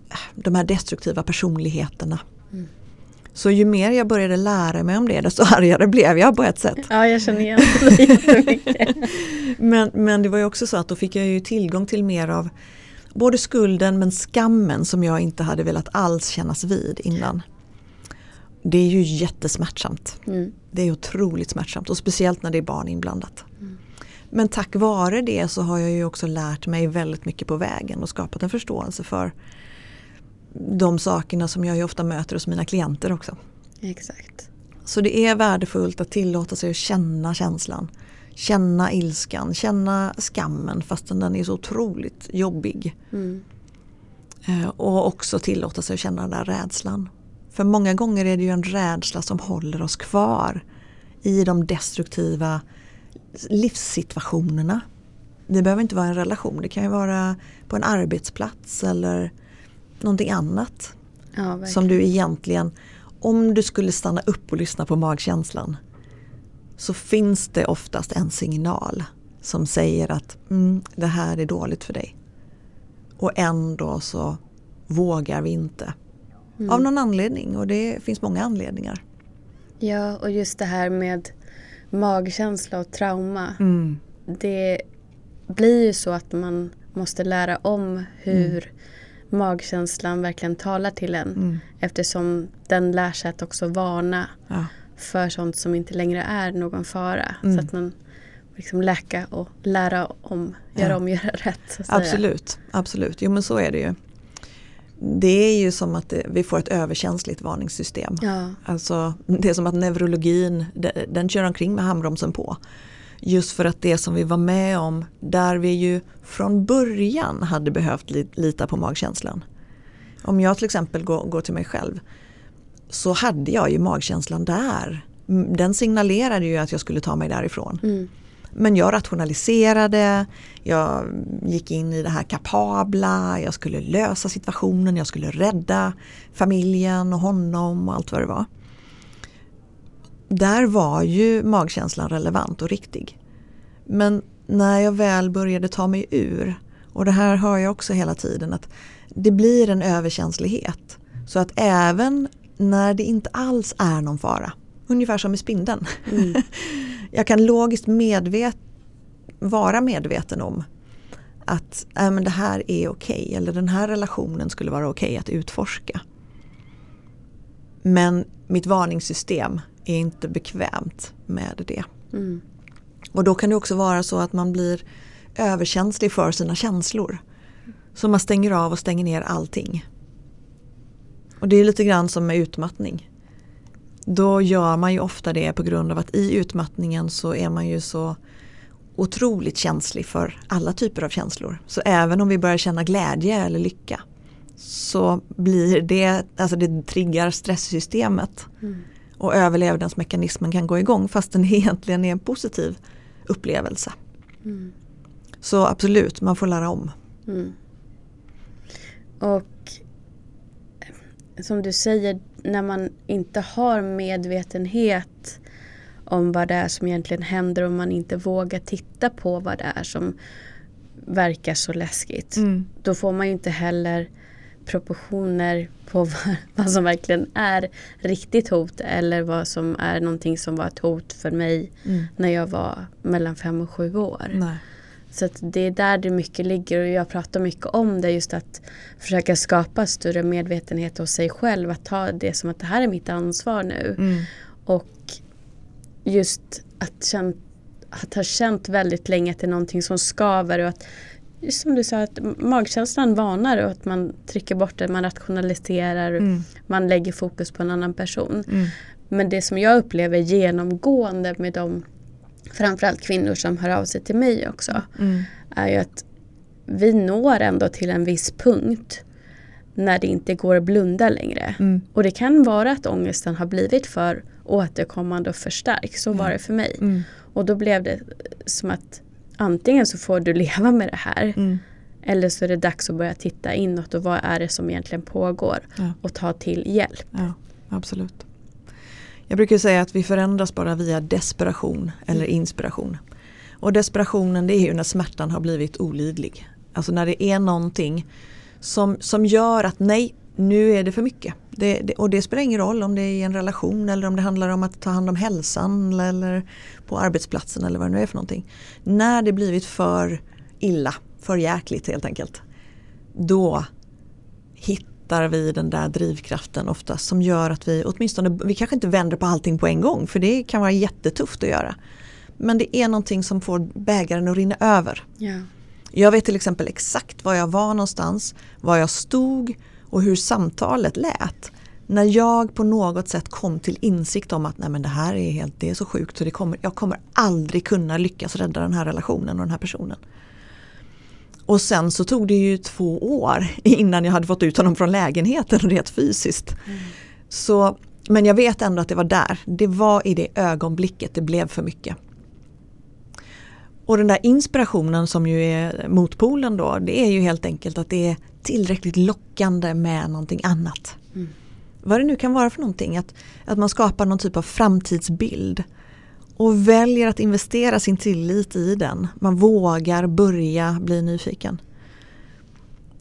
eh, de här destruktiva personligheterna. Mm. Så ju mer jag började lära mig om det desto argare blev jag på ett sätt. ja, jag känner igen det jättemycket. Men, men det var ju också så att då fick jag ju tillgång till mer av både skulden men skammen som jag inte hade velat alls kännas vid innan. Det är ju jättesmärtsamt. Mm. Det är otroligt smärtsamt och speciellt när det är barn inblandat. Men tack vare det så har jag ju också lärt mig väldigt mycket på vägen och skapat en förståelse för de sakerna som jag ju ofta möter hos mina klienter också. Exakt. Så det är värdefullt att tillåta sig att känna känslan. Känna ilskan, känna skammen fastän den är så otroligt jobbig. Mm. Eh, Och också tillåta sig att känna den där rädslan. För många gånger är det ju en rädsla som håller oss kvar i de destruktiva livssituationerna. Det behöver inte vara en relation, det kan ju vara på en arbetsplats eller någonting annat. Ja. Som du egentligen, om du skulle stanna upp och lyssna på magkänslan så finns det oftast en signal som säger att mm, det här är dåligt för dig. Och ändå så vågar vi inte. Mm. Av någon anledning och det finns många anledningar. Ja, och just det här med magkänsla och trauma. Mm. Det blir ju så att man måste lära om hur magkänslan verkligen talar till en. Mm. Eftersom den lär sig att också varna Ja. för sånt som inte längre är någon fara. Mm. Så att man liksom läka och lära om, göra Ja. om, göra rätt. Absolut, absolut. Jo men så är det ju. Det är ju som att det, vi får ett överkänsligt varningssystem. Ja, Alltså, det är som att neurologin, de- den kör omkring med handbromsen på. Just för att det som vi var med om, där vi ju från början hade behövt li- lita på magkänslan. Om jag till exempel går, går till mig själv så hade jag ju magkänslan där. Den signalerade ju att jag skulle ta mig därifrån. mm, men jag rationaliserade, jag gick in i det här kapabla, jag skulle lösa situationen, jag skulle rädda familjen och honom och allt vad det var. Där var ju magkänslan relevant och riktig. Men när jag väl började ta mig ur, och det här hör jag också hela tiden, att det blir en överkänslighet. Så att även när det inte alls är någon fara, ungefär som med spindeln, mm, jag kan logiskt medvet vara medveten om att äh, men det här är okej eller den här relationen skulle vara okej att utforska. Men mitt varningssystem är inte bekvämt med det. mm, Och då kan det också vara så att man blir överkänslig för sina känslor. Så man stänger av och stänger ner allting. Och det är lite grann som med utmattning. Då gör man ju ofta det på grund av att i utmattningen så är man ju så otroligt känslig för alla typer av känslor. Så även om vi börjar känna glädje eller lycka så blir det, alltså det triggar stresssystemet mm, och överlevnadsmekanismen kan gå igång fast den egentligen är en positiv upplevelse. mm, Så absolut, man får lära om. mm. Och eh, som du säger, när man inte har medvetenhet om vad det är som egentligen händer och man inte vågar titta på vad det är som verkar så läskigt. Då får man ju inte heller proportioner på vad, vad som verkligen är riktigt hot eller vad som är någonting som var ett hot för mig Mm. när jag var mellan fem och sju år. Nej. Så det är där det mycket ligger och jag pratar mycket om det just att försöka skapa större medvetenhet hos sig själv. Att ta det som att det här är mitt ansvar nu. Mm. Och just att, känt, att ha känt väldigt länge att det är någonting som skaver och att som du sa att magkänslan varnar och att man trycker bort det, man rationaliserar, Mm. man lägger fokus på en annan person. Mm. Men det som jag upplever genomgående med de framförallt kvinnor som hör av sig till mig också Mm. är ju att vi når ändå till en viss punkt när det inte går att blunda längre. Mm. Och det kan vara att ångesten har blivit för återkommande och förstärkt. Så var Ja. det för mig. Mm. Och då blev det som att antingen så får du leva med det här Mm. eller så är det dags att börja titta inåt och vad är det som egentligen pågår Ja. och ta till hjälp. Ja, absolut. Jag brukar säga att vi förändras bara via desperation eller inspiration. Och desperationen det är ju när smärtan har blivit olidlig. Alltså när det är någonting som, som gör att nej, nu är det för mycket. Det, det, och det spelar ingen roll om det är i en relation eller om det handlar om att ta hand om hälsan eller på arbetsplatsen eller vad det nu är för någonting. När det blivit för illa, för jäkligt helt enkelt. Då hittar vi den där drivkraften oftast som gör att vi åtminstone, vi kanske inte vänder på allting på en gång för det kan vara jättetufft att göra. Men det är någonting som får bägaren att rinna över. Ja. Jag vet till exempel exakt var jag var någonstans, var jag stod och hur samtalet lät. När jag på något sätt kom till insikt om att Nej, men det här är, helt, det är så sjukt så det kommer, jag kommer aldrig kunna lyckas rädda den här relationen och den här personen. Och sen så tog det ju två år innan jag hade fått ut honom från lägenheten rent fysiskt. Så, men jag vet ändå att det var där. Det var i det ögonblicket det blev för mycket. Och den där inspirationen som ju är motpolen då, det är ju helt enkelt att det är tillräckligt lockande med någonting annat. Mm. Vad det nu kan vara för någonting, att, att man skapar någon typ av framtidsbild och väljer att investera sin tillit i den. Man vågar börja bli nyfiken.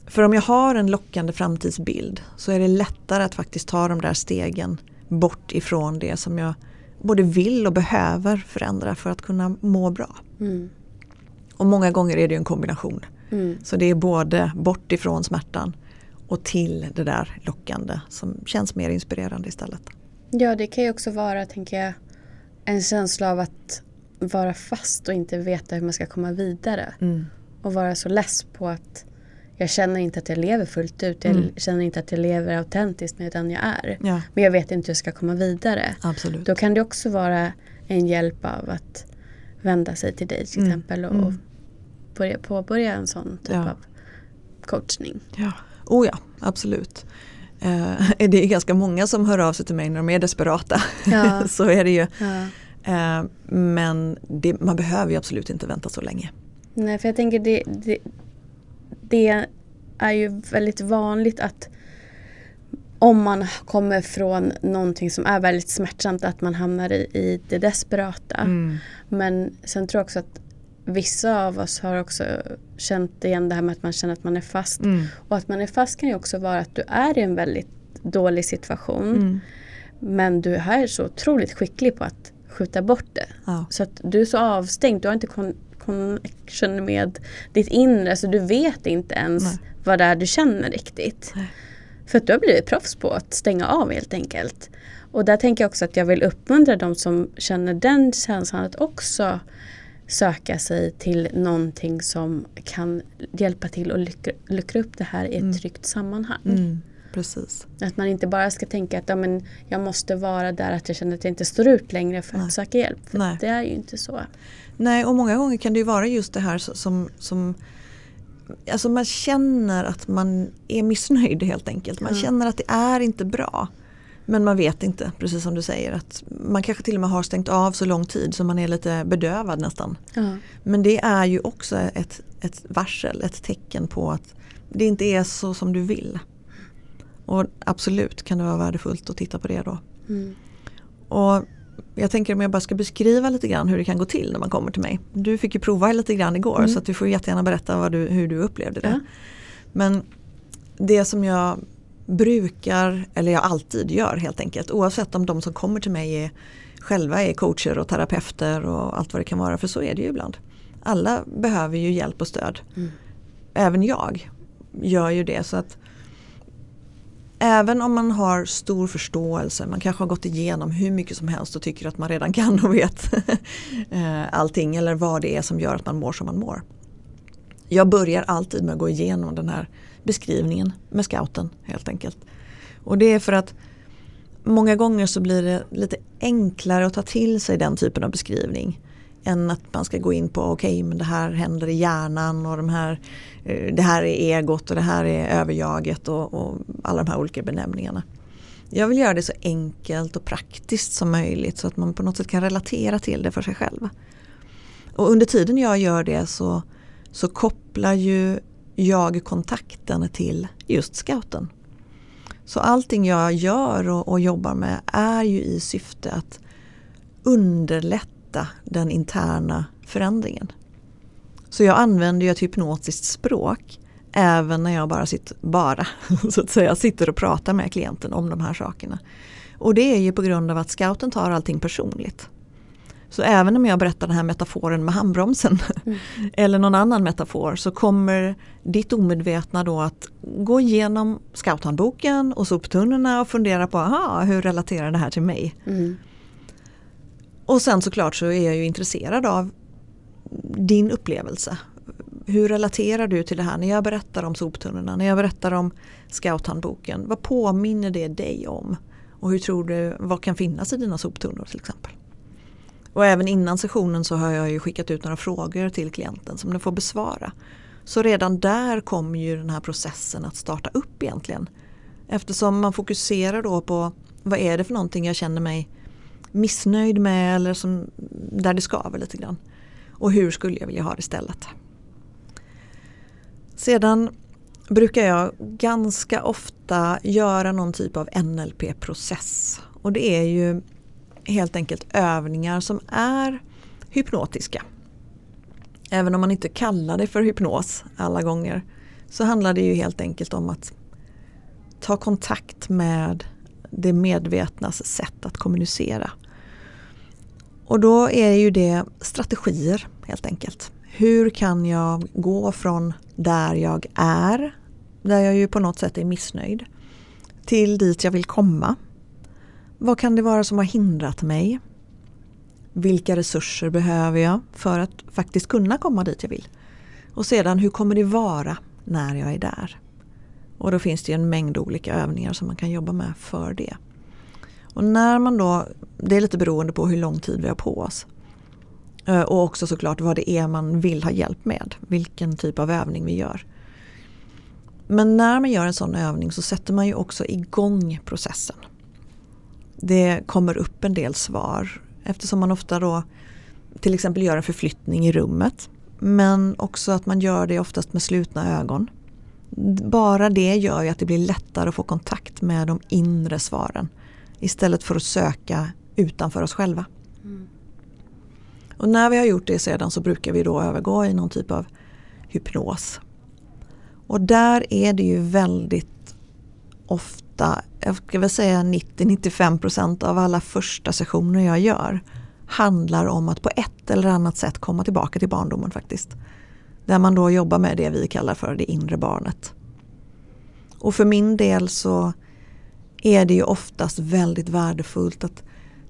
För om jag har en lockande framtidsbild så är det lättare att faktiskt ta de där stegen bort ifrån det som jag både vill och behöver förändra för att kunna må bra. Mm. Och många gånger är det ju en kombination. Mm. Så det är både bort ifrån smärtan och till det där lockande som känns mer inspirerande istället. Ja, det kan ju också vara, tänker jag, en känsla av att vara fast och inte veta hur man ska komma vidare. Mm. Och vara så less på att jag känner inte att jag lever fullt ut. Jag Mm. känner inte att jag lever autentiskt med den jag är. Ja, Men jag vet inte hur jag ska komma vidare. absolut. Då kan det också vara en hjälp av att vända sig till dig till Mm. exempel och Mm. börja, påbörja en sån typ Ja. av coachning. Ja. Oh ja, absolut. Eh, det är ganska många som hör av sig till mig när de är desperata. Ja. så är det ju. Ja. Eh, men det, man behöver ju absolut inte vänta så länge. Nej, för jag tänker det, det, det är ju väldigt vanligt att om man kommer från någonting som är väldigt smärtsamt att man hamnar i, i det desperata. Mm. Men sen tror jag också att vissa av oss har också känt igen det här med att man känner att man är fast. Mm. Och att man är fast kan ju också vara att du är i en väldigt dålig situation. Mm. Men du är så otroligt skicklig på att skjuta bort det. Ja. Så att du är så avstängd, du har inte kon- connection med ditt inre så du vet inte ens Nej. vad det är du känner riktigt. Nej. För att du har blivit proffs på att stänga av helt enkelt. Och där tänker jag också att jag vill uppmuntra de som känner den känslan att också söka sig till någonting som kan hjälpa till att luckra, luckra upp det här i ett Mm. tryggt sammanhang. Mm. Precis. Att man inte bara ska tänka att ja, men jag måste vara där att jag känner att jag inte står ut längre för Nej. att söka hjälp. För Nej. det är ju inte så. Nej, och många gånger kan det ju vara just det här som, som Alltså man känner att man är missnöjd helt enkelt. Man Ja. känner att det är inte bra. Men man vet inte, precis som du säger. att Man kanske till och med har stängt av så lång tid så man är lite bedövad nästan. Ja. Men det är ju också ett, ett varsel, ett tecken på att det inte är så som du vill. Och absolut kan det vara värdefullt att titta på det då. Mm. Och jag tänker om jag bara ska beskriva lite grann hur det kan gå till när man kommer till mig. Du fick ju prova lite grann igår Mm. så du får jättegärna berätta du, hur du upplevde det. Ja. Men det som jag brukar, eller jag alltid gör helt enkelt, oavsett om de som kommer till mig är, själva är coacher och terapeuter och allt vad det kan vara, för så är det ju ibland. Alla behöver ju hjälp och stöd. Mm. Även jag gör ju det. så att Även om man har stor förståelse, man kanske har gått igenom hur mycket som helst och tycker att man redan kan och vet eh, allting eller vad det är som gör att man mår som man mår. Jag börjar alltid med att gå igenom den här beskrivningen med scouten helt enkelt. Och det är för att många gånger så blir det lite enklare att ta till sig den typen av beskrivning än att man ska gå in på okej men det här händer i hjärnan och de här, eh, det här är egot och det här är överjaget och, och alla de här olika benämningarna. Jag vill göra det så enkelt och praktiskt som möjligt så att man på något sätt kan relatera till det för sig själv. Och under tiden jag gör det så, så kopplar ju jag kontakten till just scouten. Så allting jag gör och, och jobbar med är ju i syfte att underlätta den interna förändringen. Så jag använder ju ett hypnotiskt språk även när jag bara sitter, bara, så att säga, sitter och pratar med klienten om de här sakerna. Och det är ju på grund av att scouten tar allting personligt. Så även om jag berättar den här metaforen med handbromsen Mm. eller någon annan metafor så kommer ditt omedvetna då att gå igenom scouthandboken och soptunnorna och fundera på aha, hur relaterar det här till mig? Mm. Och sen såklart så är jag ju intresserad av din upplevelse. Hur relaterar du till det här när jag berättar om soptunnorna, när jag berättar om scouthandboken? Vad påminner det dig om? Och hur tror du, vad kan finnas i dina soptunnor till exempel? Och även innan sessionen så har jag ju skickat ut några frågor till klienten som den får besvara. Så redan där kommer ju den här processen att starta upp egentligen. Eftersom man fokuserar då på vad är det för någonting jag känner mig missnöjd med eller som, där det skaver lite grann. Och hur skulle jag vilja ha det istället. Sedan brukar jag ganska ofta göra någon typ av NLP-process. Och det är ju helt enkelt övningar som är hypnotiska. Även om man inte kallar det för hypnos alla gånger så handlar det ju helt enkelt om att ta kontakt med det medvetnas sätt att kommunicera. Och då är ju det strategier helt enkelt. Hur kan jag gå från där jag är, där jag ju på något sätt är missnöjd, till dit jag vill komma. Vad kan det vara som har hindrat mig? Vilka resurser behöver jag för att faktiskt kunna komma dit jag vill? Och sedan hur kommer det vara när jag är där? Och då finns det en mängd olika övningar som man kan jobba med för det. Och när man då, det är lite beroende på hur lång tid vi har på oss. Eh, och också såklart vad det är man vill ha hjälp med. Vilken typ av övning vi gör. Men när man gör en sån övning så sätter man ju också igång processen. Det kommer upp en del svar eftersom man ofta då till exempel gör en förflyttning i rummet. Men också att man gör det oftast med slutna ögon. Bara det gör ju att det blir lättare att få kontakt med de inre svaren. Istället för att söka utanför oss själva. Mm. Och när vi har gjort det sedan så brukar vi då övergå i någon typ av hypnos. Och där är det ju väldigt ofta, jag ska väl säga 90-95% av alla första sessioner jag gör handlar om att på ett eller annat sätt komma tillbaka till barndomen faktiskt. Där man då jobbar med det vi kallar för det inre barnet. Och för min del så är det ju oftast väldigt värdefullt att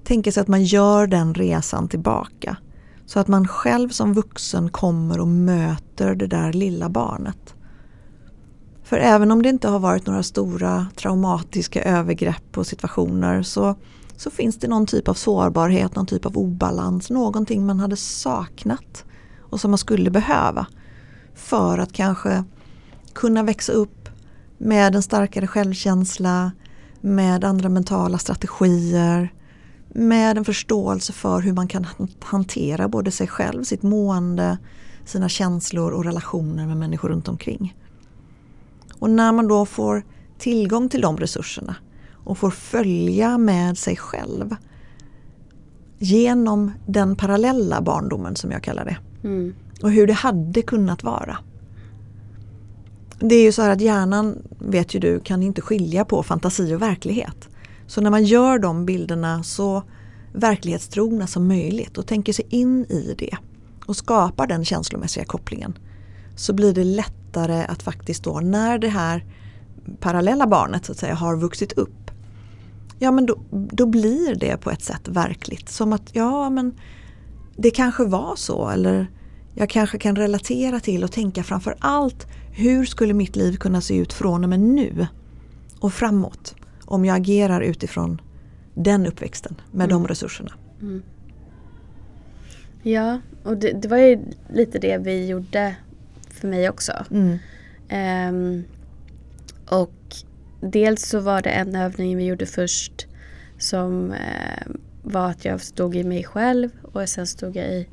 tänka sig att man gör den resan tillbaka. Så att man själv som vuxen kommer och möter det där lilla barnet. För även om det inte har varit några stora traumatiska övergrepp och situationer så, så finns det någon typ av sårbarhet, någon typ av obalans, någonting man hade saknat och som man skulle behöva för att kanske kunna växa upp med en starkare självkänsla, med andra mentala strategier, med en förståelse för hur man kan hantera både sig själv, sitt mående, sina känslor och relationer med människor runt omkring. Och när man då får tillgång till de resurserna och får följa med sig själv genom den parallella barndomen som jag kallar det. Mm. Och hur det hade kunnat vara. Det är ju så här att hjärnan, vet ju du, kan inte skilja på fantasi och verklighet. Så när man gör de bilderna så verklighetstrogna som möjligt och tänker sig in i det och skapar den känslomässiga kopplingen så blir det lättare att faktiskt då när det här parallella barnet så att säga har vuxit upp ja men då, då blir det på ett sätt verkligt. Som att ja men det kanske var så eller jag kanske kan relatera till och tänka framför allt hur skulle mitt liv kunna se ut från och med nu och framåt om jag agerar utifrån den uppväxten med mm. de resurserna. Mm. Ja, och det, det, var ju lite det vi gjorde för mig också. Mm. Um, och dels så var det en övning vi gjorde först som uh, var att jag stod i mig själv och sen stod jag i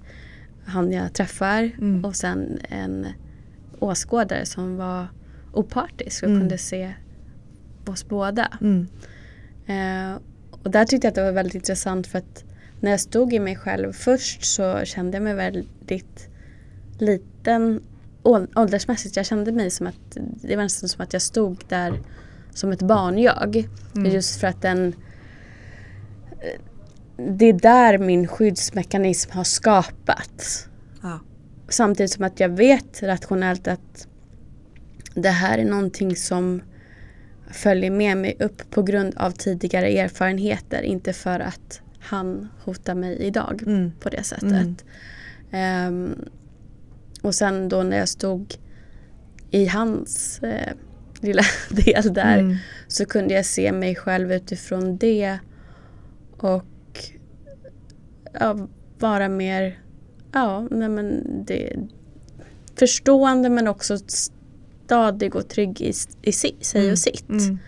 han jag träffar mm. och sen en åskådare som var opartisk och mm. kunde se oss båda. Mm. Uh, och där tyckte jag att det var väldigt intressant för att när jag stod i mig själv först så kände jag mig väldigt liten åldersmässigt. Jag kände mig som att det var nästan som att jag stod där som ett barn-jag. Mm. Just för att den det är där min skyddsmekanism har skapats. Ja. Samtidigt som att jag vet rationellt att det här är någonting som följer med mig upp på grund av tidigare erfarenheter. Inte för att han hotar mig idag mm. på det sättet. Mm. Um, och sen då när jag stod i hans eh, lilla del där mm. så kunde jag se mig själv utifrån det och ja, vara mer ja, nej men det, förstående men också stadig och trygg i, i sig mm. och sitt. Mm.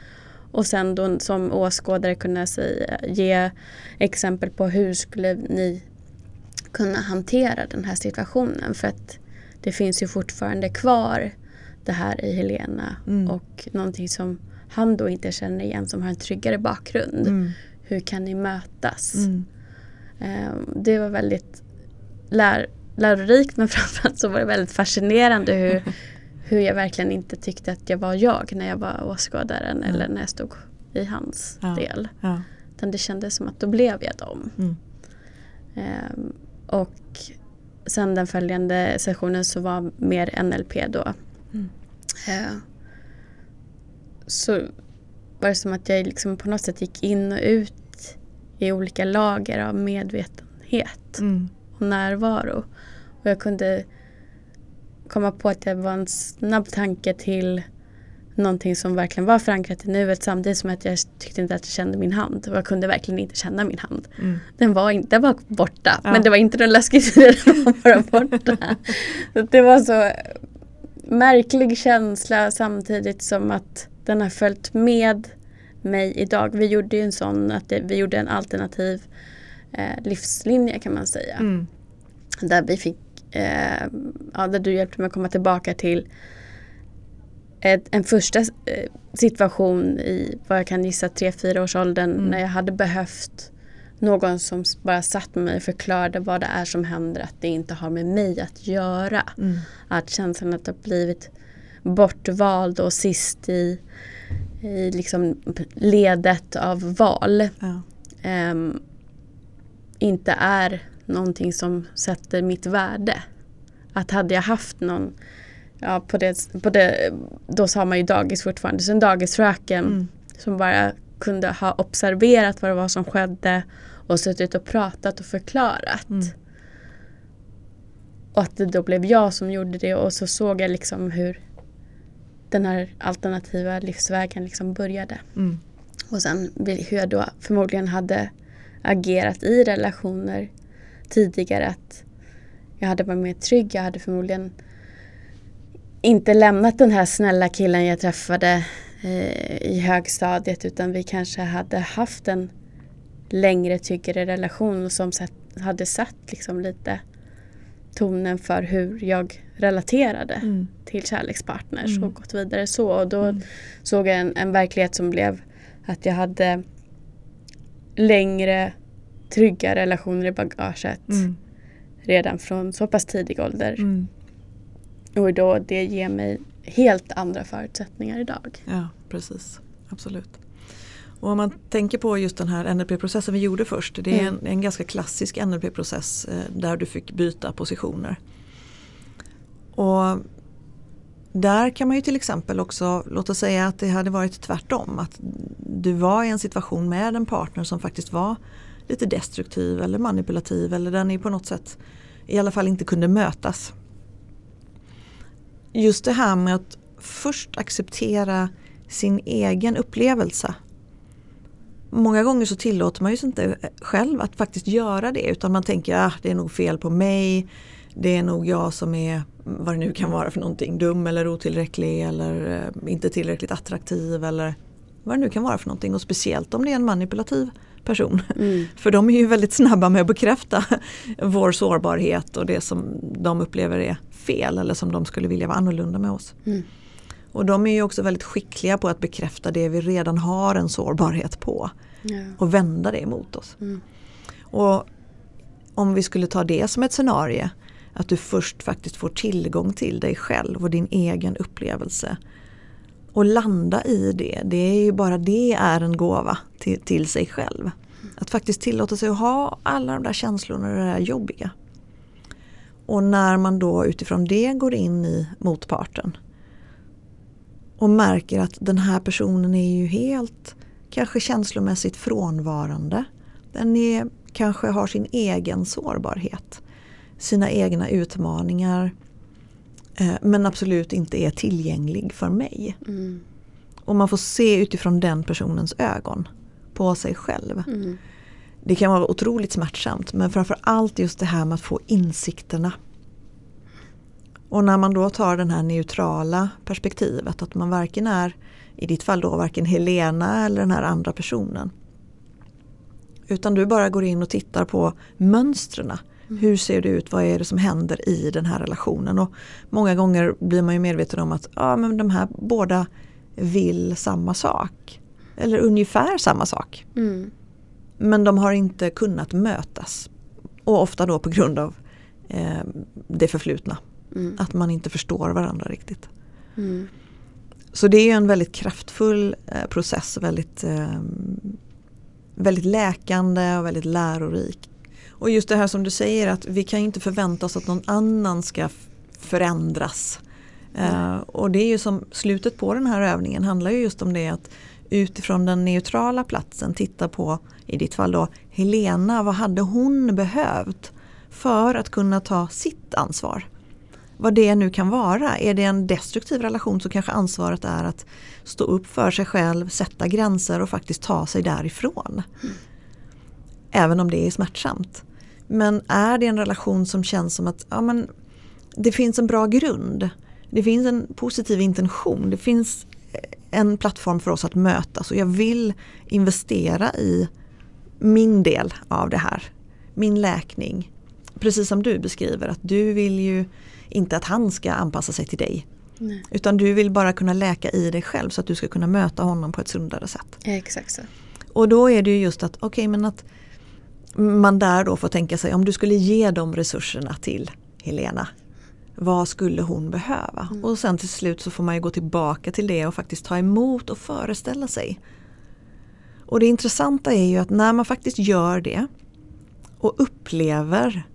Och sen då som åskådare kunna säga, ge exempel på hur skulle ni kunna hantera den här situationen. För att det finns ju fortfarande kvar det här i Helena mm. och någonting som han då inte känner igen som har en tryggare bakgrund. Mm. Hur kan ni mötas? Mm. Um, det var väldigt lär, lärorikt men framförallt så var det väldigt fascinerande hur, hur jag verkligen inte tyckte att jag var jag när jag var åskådaren eller när jag stod i hans ja. del. Ja. Utan det kändes som att då blev jag dem. Mm. Um, och sen den följande sessionen så var mer NLP då. Mm. Uh, så var det som att jag liksom på något sätt gick in och ut i olika lager av medvetenhet Mm. och närvaro. Och jag kunde komma på att det var en snabb tanke till någonting som verkligen var förankrat i nuet samtidigt som att jag tyckte inte att jag kände min hand. Och jag kunde verkligen inte känna min hand. Mm. Den var, inte, den var borta Ja. men det var inte den läskiga tiden den var bara borta. det var så märklig känsla samtidigt som att den har följt med mig idag. Vi gjorde ju en sån att det, vi gjorde en alternativ eh, livslinje kan man säga. Mm. Där vi fick, eh, ja, där du hjälpte mig att komma tillbaka till ett, en första eh, situation i vad jag kan gissa 3-4 års åldern Mm. när jag hade behövt någon som bara satt med mig och förklarade vad det är som händer, att det inte har med mig att göra. Mm. Att känslan att ha blivit bortvald och sist i, i liksom ledet av val Ja. ehm, inte är någonting som sätter mitt värde. Att hade jag haft någon, ja på det, på det då sa man ju dagis fortfarande, så en dagisfröken Mm. som bara kunde ha observerat vad det var som skedde och suttit och pratat och förklarat. Mm. Och att det då blev jag som gjorde det och så såg jag liksom hur den här alternativa livsvägen liksom började. Mm. Och sen hur jag då förmodligen hade agerat i relationer tidigare. Att jag hade varit mer trygg. Jag hade förmodligen inte lämnat den här snälla killen jag träffade eh, i högstadiet utan vi kanske hade haft en längre tryggare relation som hade satt liksom lite tonen för hur jag relaterade Mm. till kärlekspartners Mm. och gått vidare så. Och då Mm. såg jag en, en verklighet som blev att jag hade längre trygga relationer i bagaget Mm. redan från så pass tidig ålder. Och då det ger mig helt andra förutsättningar idag. Ja, precis. Absolut. Och om man tänker på just den här NLP-processen vi gjorde först. Det är Mm. en, en ganska klassisk NLP-process eh, där du fick byta positioner. Och där kan man ju till exempel också, låt oss säga att det hade varit tvärtom. Att du var i en situation med en partner som faktiskt var lite destruktiv eller manipulativ eller där ni på något sätt i alla fall inte kunde mötas. Just det här med att först acceptera sin egen upplevelse. Många gånger så tillåter man ju sig inte själv att faktiskt göra det utan man tänker att ah, det är nog fel på mig. Det är nog jag som är, vad det nu kan vara för någonting, dum eller otillräcklig eller eh, inte tillräckligt attraktiv eller vad det nu kan vara för någonting. Och speciellt om det är en manipulativ person. Mm. För de är ju väldigt snabba med att bekräfta vår sårbarhet och det som de upplever är fel eller som de skulle vilja vara annorlunda med oss. Mm. Och de är ju också väldigt skickliga på att bekräfta det vi redan har en sårbarhet på Ja. och vända det mot oss. Mm. Och om vi skulle ta det som ett scenario, att du först faktiskt får tillgång till dig själv och din egen upplevelse. Och landa i det, det är ju bara det är en gåva till, till sig själv. Att faktiskt tillåta sig att ha alla de där känslorna och det där jobbiga. Och när man då utifrån det går in i motparten och märker att den här personen är ju helt kanske känslomässigt frånvarande. Den är, kanske har sin egen sårbarhet, sina egna utmaningar men absolut inte är tillgänglig för mig. Mm. Och man får se utifrån den personens ögon på sig själv. Mm. Det kan vara otroligt smärtsamt men framför allt just det här med att få insikterna. Och när man då tar den här neutrala perspektivet att man varken är, i ditt fall då varken Helena eller den här andra personen. Utan du bara går in och tittar på mönstren. Hur ser det ut? Vad är det som händer i den här relationen? Och många gånger blir man ju medveten om att ja, men de här båda vill samma sak. Eller ungefär samma sak. Mm. Men de har inte kunnat mötas. Och ofta då på grund av eh, det förflutna. Mm. Att man inte förstår varandra riktigt. Mm. Så det är en väldigt kraftfull eh, process. Väldigt, eh, väldigt läkande och väldigt lärorik. Och just det här som du säger att vi kan inte förvänta oss att någon annan ska förändras. Eh, och det är ju som slutet på den här övningen handlar ju just om det att utifrån den neutrala platsen titta på, i ditt fall då, Helena, vad hade hon behövt för att kunna ta sitt ansvar? Vad det nu kan vara. Är det en destruktiv relation så kanske ansvaret är att stå upp för sig själv, sätta gränser och faktiskt ta sig därifrån. Mm. Även om det är smärtsamt. Men är det en relation som känns som att ja, men, det finns en bra grund. Det finns en positiv intention. Det finns en plattform för oss att mötas och jag vill investera i min del av det här. Min läkning. Precis som du beskriver att du vill ju inte att han ska anpassa sig till dig. Nej. Utan du vill bara kunna läka i dig själv så att du ska kunna möta honom på ett sundare sätt. exakt så. Och då är det ju just att, okej okay, men att man där då får tänka sig om du skulle ge de resurserna till Helena. Vad skulle hon behöva? Mm. Och sen till slut så får man ju gå tillbaka till det och faktiskt ta emot och föreställa sig. Och det intressanta är ju att när man faktiskt gör det och upplever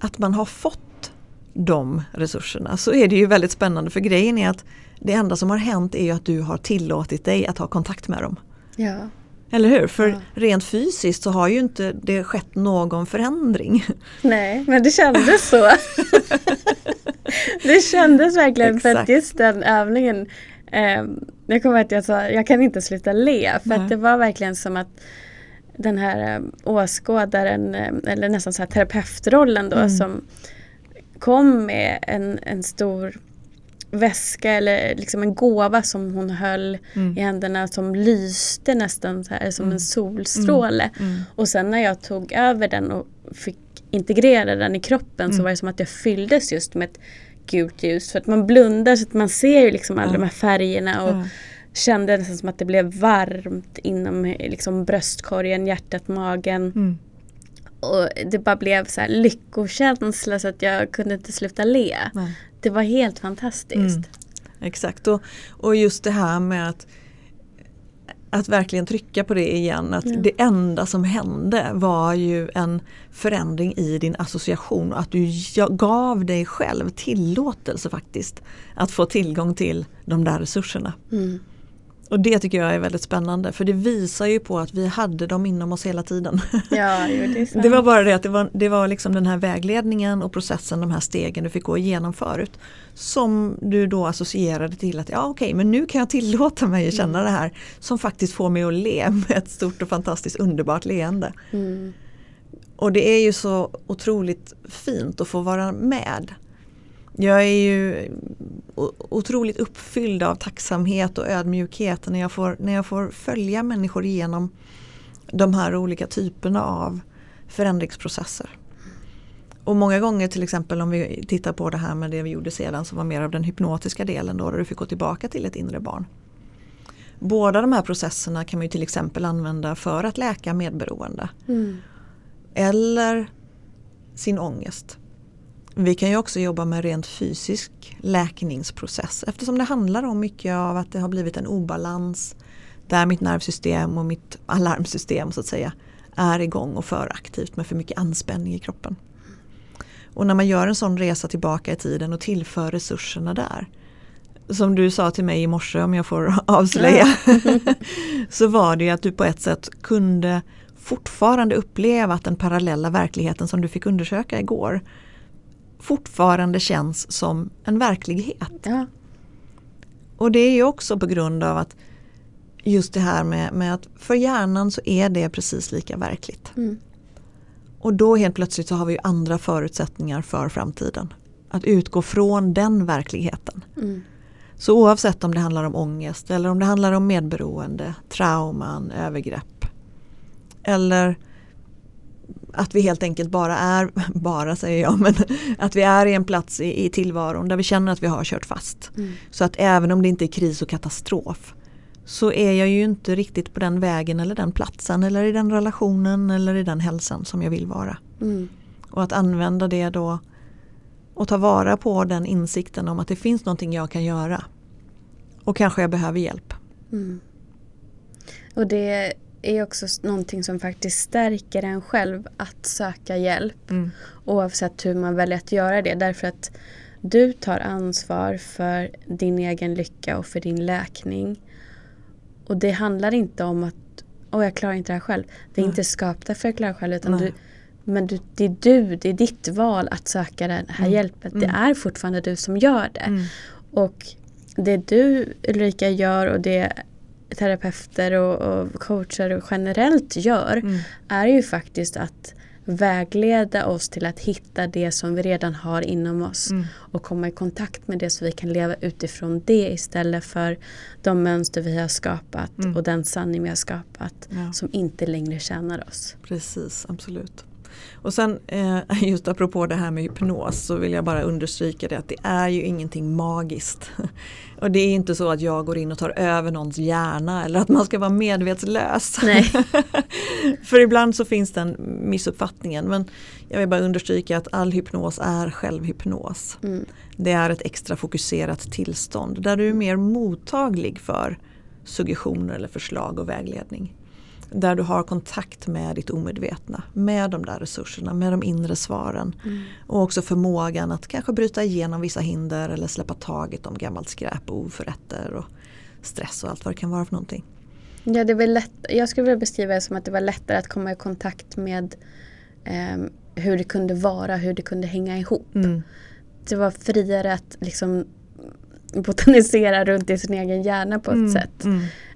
att man har fått de resurserna så är det ju väldigt spännande för grejen är att det enda som har hänt är ju att du har tillåtit dig att ha kontakt med dem. Ja. Eller hur? För ja. rent fysiskt så har ju inte det skett någon förändring. Nej, men det kändes så. det kändes verkligen Exakt. för att just den övningen eh, Jag kommer att jag sa, jag kan inte sluta le för Nej. att det var verkligen som att den här eh, åskådaren eh, eller nästan så här terapeutrollen då mm. som kom med en, en stor väska eller liksom en gåva som hon höll mm. i händerna som lyste nästan så här som mm. en solstråle. Mm. mm. Och sen när jag tog över den och fick integrera den i kroppen så mm. var det som att jag fylldes just med ett gult ljus. För att man blundar så att man ser ju liksom alla de här färgerna och kände nästan som att det blev varmt inom liksom bröstkorgen, hjärtat, magen. Mm. Och det bara blev så här lyckokänsla så att jag kunde inte sluta le. Nej. Det var helt fantastiskt. Mm. Exakt och, och just det här med att att verkligen trycka på det igen. Att ja. det enda som hände var ju en förändring i din association. Att du gav dig själv tillåtelse faktiskt. Att få tillgång till de där resurserna. Mm. Och det tycker jag är väldigt spännande för det visar ju på att vi hade dem inom oss hela tiden. Ja, det, det, var bara det att det var, det var liksom den här vägledningen och processen, de här stegen du fick gå igenom förut. Som du då associerade till att ja okej okay, men nu kan jag tillåta mig att känna mm. det här som faktiskt får mig att le med ett stort och fantastiskt underbart leende. Mm. Och det är ju så otroligt fint att få vara med. Jag är ju otroligt uppfylld av tacksamhet och ödmjukhet när jag får, när jag får följa människor igenom de här olika typerna av förändringsprocesser. Och många gånger till exempel om vi tittar på det här med det vi gjorde sedan som var mer av den hypnotiska delen då där du fick gå tillbaka till ett inre barn. Båda de här processerna kan man ju till exempel använda för att läka medberoende. Mm. Eller sin ångest. Vi kan ju också jobba med rent fysisk läkningsprocess eftersom det handlar om mycket av att det har blivit en obalans där mitt nervsystem och mitt alarmsystem så att säga är igång och för aktivt med för mycket anspänning i kroppen. Och när man gör en sån resa tillbaka i tiden och tillför resurserna där som du sa till mig i morse om jag får avslöja så var det att du på ett sätt kunde fortfarande uppleva att den parallella verkligheten som du fick undersöka igår fortfarande känns som en verklighet. Ja. Och det är ju också på grund av att just det här med, med att för hjärnan så är det precis lika verkligt. Mm. Och då helt plötsligt så har vi andra förutsättningar för framtiden. Att utgå från den verkligheten. Mm. Så oavsett om det handlar om ångest eller om det handlar om medberoende, trauman, övergrepp. Eller att vi helt enkelt bara är, bara säger jag, men att vi är i en plats i, i tillvaron där vi känner att vi har kört fast. Mm. Så att även om det inte är kris och katastrof så är jag ju inte riktigt på den vägen eller den platsen eller i den relationen eller i den hälsan som jag vill vara. Mm. Och att använda det då och ta vara på den insikten om att det finns någonting jag kan göra. Och kanske jag behöver hjälp. Mm. Och det är också någonting som faktiskt stärker en själv att söka hjälp. Mm. Oavsett hur man väljer att göra det. Därför att du tar ansvar för din egen lycka och för din läkning. Och det handlar inte om att Åh, jag klarar inte det här själv. Det är inte skapat för att klara själv utan Nej. du, men du, det är du, det är ditt val att söka den här Mm. hjälpen. Det Mm. är fortfarande du som gör det. Mm. Och det du Ulrika gör och det terapeuter och, och coacher generellt gör Mm. är ju faktiskt att vägleda oss till att hitta det som vi redan har inom oss Mm. och komma i kontakt med det så vi kan leva utifrån det istället för de mönster vi har skapat Mm. och den sanning vi har skapat Ja. som inte längre tjänar oss. Precis, absolut. Och sen eh, just apropå det här med hypnos så vill jag bara understryka det att det är ju ingenting magiskt. Och det är inte så att jag går in och tar över någons hjärna eller att man ska vara medvetslös. Nej. För ibland så finns den missuppfattningen men jag vill bara understryka att all hypnos är självhypnos. Mm. Det är ett extra fokuserat tillstånd där du är mer mottaglig för suggestioner eller förslag och vägledning. Där du har kontakt med ditt omedvetna, med de där resurserna, med de inre svaren. Mm. Och också förmågan att kanske bryta igenom vissa hinder eller släppa taget om gammalt skräp och oförrätter och stress och allt vad det kan vara för någonting. Ja, det var lätt, jag skulle vilja beskriva det som att det var lättare att komma i kontakt med ehm, hur det kunde vara, hur det kunde hänga ihop. Mm. Det var friare att liksom botanisera runt i sin egen hjärna på ett Mm, sätt.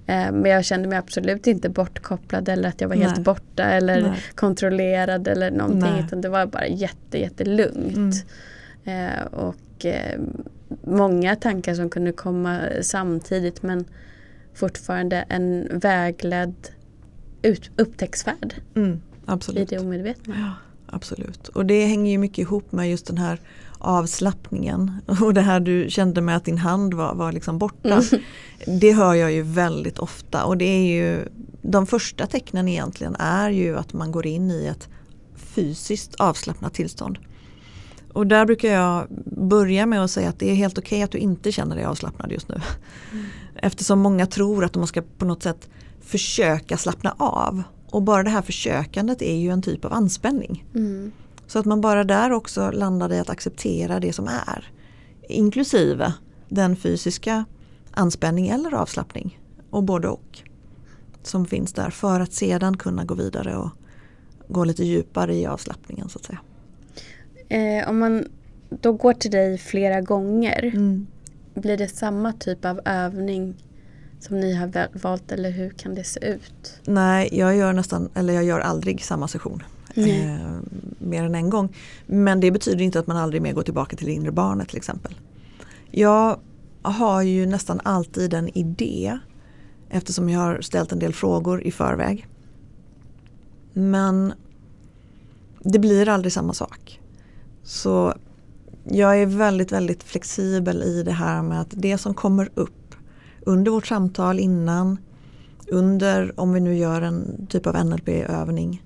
Mm. Eh, Men jag kände mig absolut inte bortkopplad eller att jag var helt Nej. borta eller Nej. kontrollerad eller någonting. Nej. Utan det var bara jätte, jättelugnt. Eh, och eh, många tankar som kunde komma samtidigt men fortfarande en vägledd ut, upptäcktsfärd Mm, i absolut. det omedvetna. Ja, absolut. Och det hänger ju mycket ihop med just den här avslappningen. Och det här du kände med att din hand var, var liksom borta. Det hör jag ju väldigt ofta. Och det är ju de första tecknen egentligen är ju att man går in i ett fysiskt avslappnat tillstånd. Och där brukar jag börja med att säga att det är helt okej att du inte känner dig avslappnad just nu. Eftersom många tror att man ska på något sätt försöka slappna av. Och bara det här försökandet är ju en typ av anspänning. Mm. Så att man bara där också landar i att acceptera det som är. Inklusive den fysiska anspänning eller avslappning. Och både och. Som finns där för att sedan kunna gå vidare och gå lite djupare i avslappningen så att säga. Eh, om man då går till dig flera gånger, Mm. blir det samma typ av övning som ni har valt eller hur kan det se ut? Nej, jag gör nästan, eller jag gör aldrig samma session. Eh, mer än en gång. Men det betyder inte att man aldrig mer går tillbaka till det inre barnet till exempel. Jag har ju nästan alltid en idé eftersom jag har ställt en del frågor i förväg. Men det blir aldrig samma sak. Så jag är väldigt, väldigt flexibel i det här med att det som kommer upp under vårt samtal innan, under om vi nu gör en typ av NLP-övning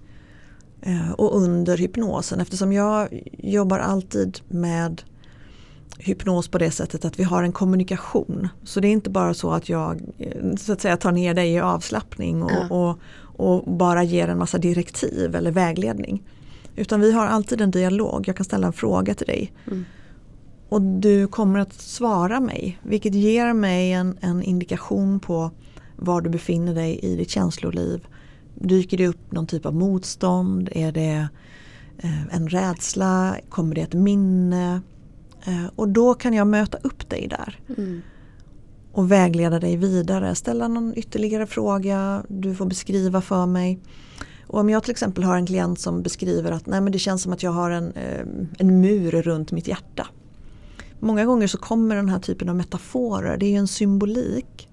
och under hypnosen eftersom jag jobbar alltid med hypnos på det sättet att vi har en kommunikation. Så det är inte bara så att jag eh, så att säga, tar ner dig i avslappning och, Ja. och, och bara ger en massa direktiv eller vägledning. Utan vi har alltid en dialog. Jag kan ställa en fråga till dig. Mm. Och du kommer att svara mig. Vilket ger mig en, en indikation på var du befinner dig i ditt känsloliv. Dyker det upp någon typ av motstånd? Är det eh, en rädsla? Kommer det ett minne? Eh, och då kan jag möta upp dig där Mm. och vägleda dig vidare. Ställa någon ytterligare fråga, du får beskriva för mig. Och om jag till exempel har en klient som beskriver att Nej, men det känns som att jag har en, eh, en mur runt mitt hjärta. Många gånger så kommer den här typen av metaforer, det är ju en symbolik.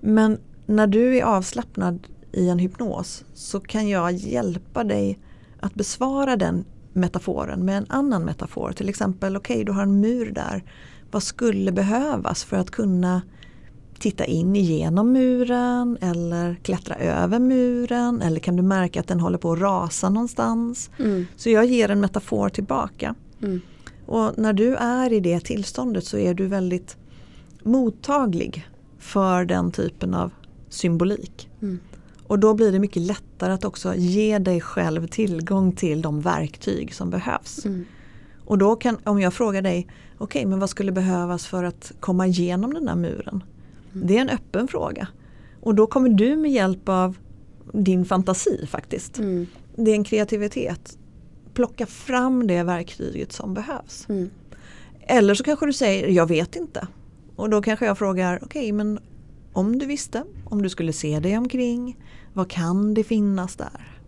Men när du är avslappnad i en hypnos så kan jag hjälpa dig att besvara den metaforen med en annan metafor. Till exempel, okej du har en mur där. Vad skulle behövas för att kunna titta in igenom muren eller klättra över muren eller kan du märka att den håller på att rasa någonstans. Mm. Så jag ger en metafor tillbaka. Mm. Och när du är i det tillståndet så är du väldigt mottaglig för den typen av symbolik. Mm. Och då blir det mycket lättare att också ge dig själv tillgång till de verktyg som behövs. Mm. Och då kan, om jag frågar dig, okej men vad skulle behövas för att komma igenom den där muren? Det är en öppen fråga. Och då kommer du med hjälp av din fantasi faktiskt. Mm. Din kreativitet. Plocka fram det verktyget som behövs. Mm. Eller så kanske du säger, jag vet inte. Och då kanske jag frågar, okej okay, men om du visste, om du skulle se dig omkring, vad kan det finnas där?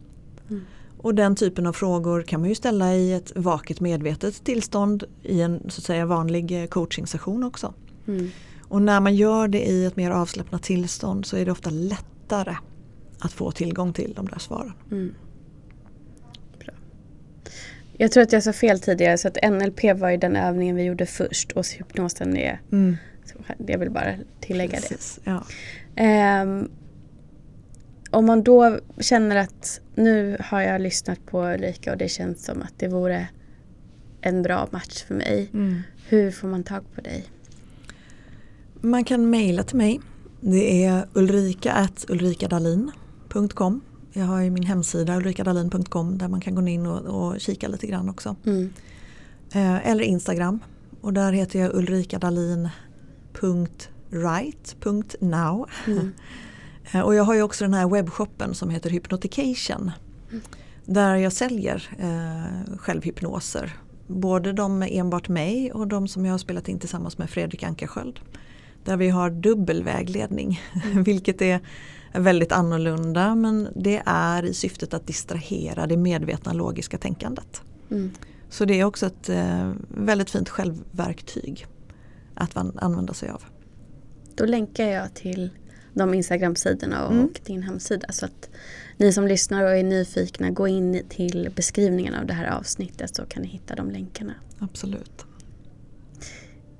Mm. Och den typen av frågor kan man ju ställa i ett vaket medvetet tillstånd i en så att säga vanlig coachingsession också. Mm. Och när man gör det i ett mer avslappnat tillstånd så är det ofta lättare att få tillgång till de där svaren. Mm. Bra. Jag tror att jag sa fel tidigare så att NLP var ju den övningen vi gjorde först och hypnosen är Mm. Jag vill bara tillägga Precis, ja. det. Um, om man då känner att nu har jag lyssnat på Ulrika och det känns som att det vore en bra match för mig. Mm. Hur får man tag på dig? Man kan mejla till mig. Det är ulrika.ulrikadalin.com Jag har ju min hemsida ulrikadalin.com där man kan gå in och, och kika lite grann också. Mm. Eh, eller Instagram och där heter jag ulrikadalin.right.now Mm. Eh, Och jag har ju också den här webbshoppen som heter Hypnotication. Där jag säljer eh, självhypnoser. Både de med enbart mig och de som jag har spelat in tillsammans med Fredrik Ankarsköld. Där vi har dubbel vägledning. Vilket är väldigt annorlunda men det är i syftet att distrahera det medvetna logiska tänkandet. Mm. Så det är också ett eh, väldigt fint självverktyg att använda sig av. Då länkar jag till de Instagram-sidorna och Mm. din hemsida så att ni som lyssnar och är nyfikna gå in till beskrivningen av det här avsnittet så kan ni hitta de länkarna. Absolut.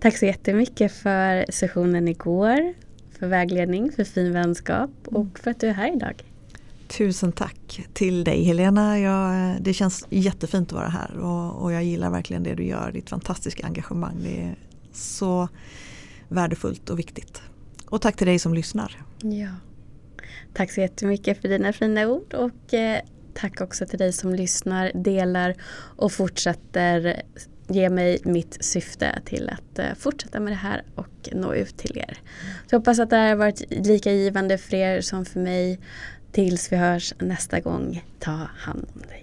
Tack så jättemycket för sessionen igår, för vägledning, för fin vänskap och för att du är här idag. Tusen tack till dig Helena. Jag, det känns jättefint att vara här och, och jag gillar verkligen det du gör. Ditt fantastiska engagemang. Det är så värdefullt och viktigt. Och tack till dig som lyssnar. Ja. Tack så jättemycket för dina fina ord och eh, tack också till dig som lyssnar, delar och fortsätter ge mig mitt syfte till att eh, fortsätta med det här och nå ut till er. Så jag hoppas att det här har varit lika givande för er som för mig. Tills vi hörs nästa gång, ta hand om dig.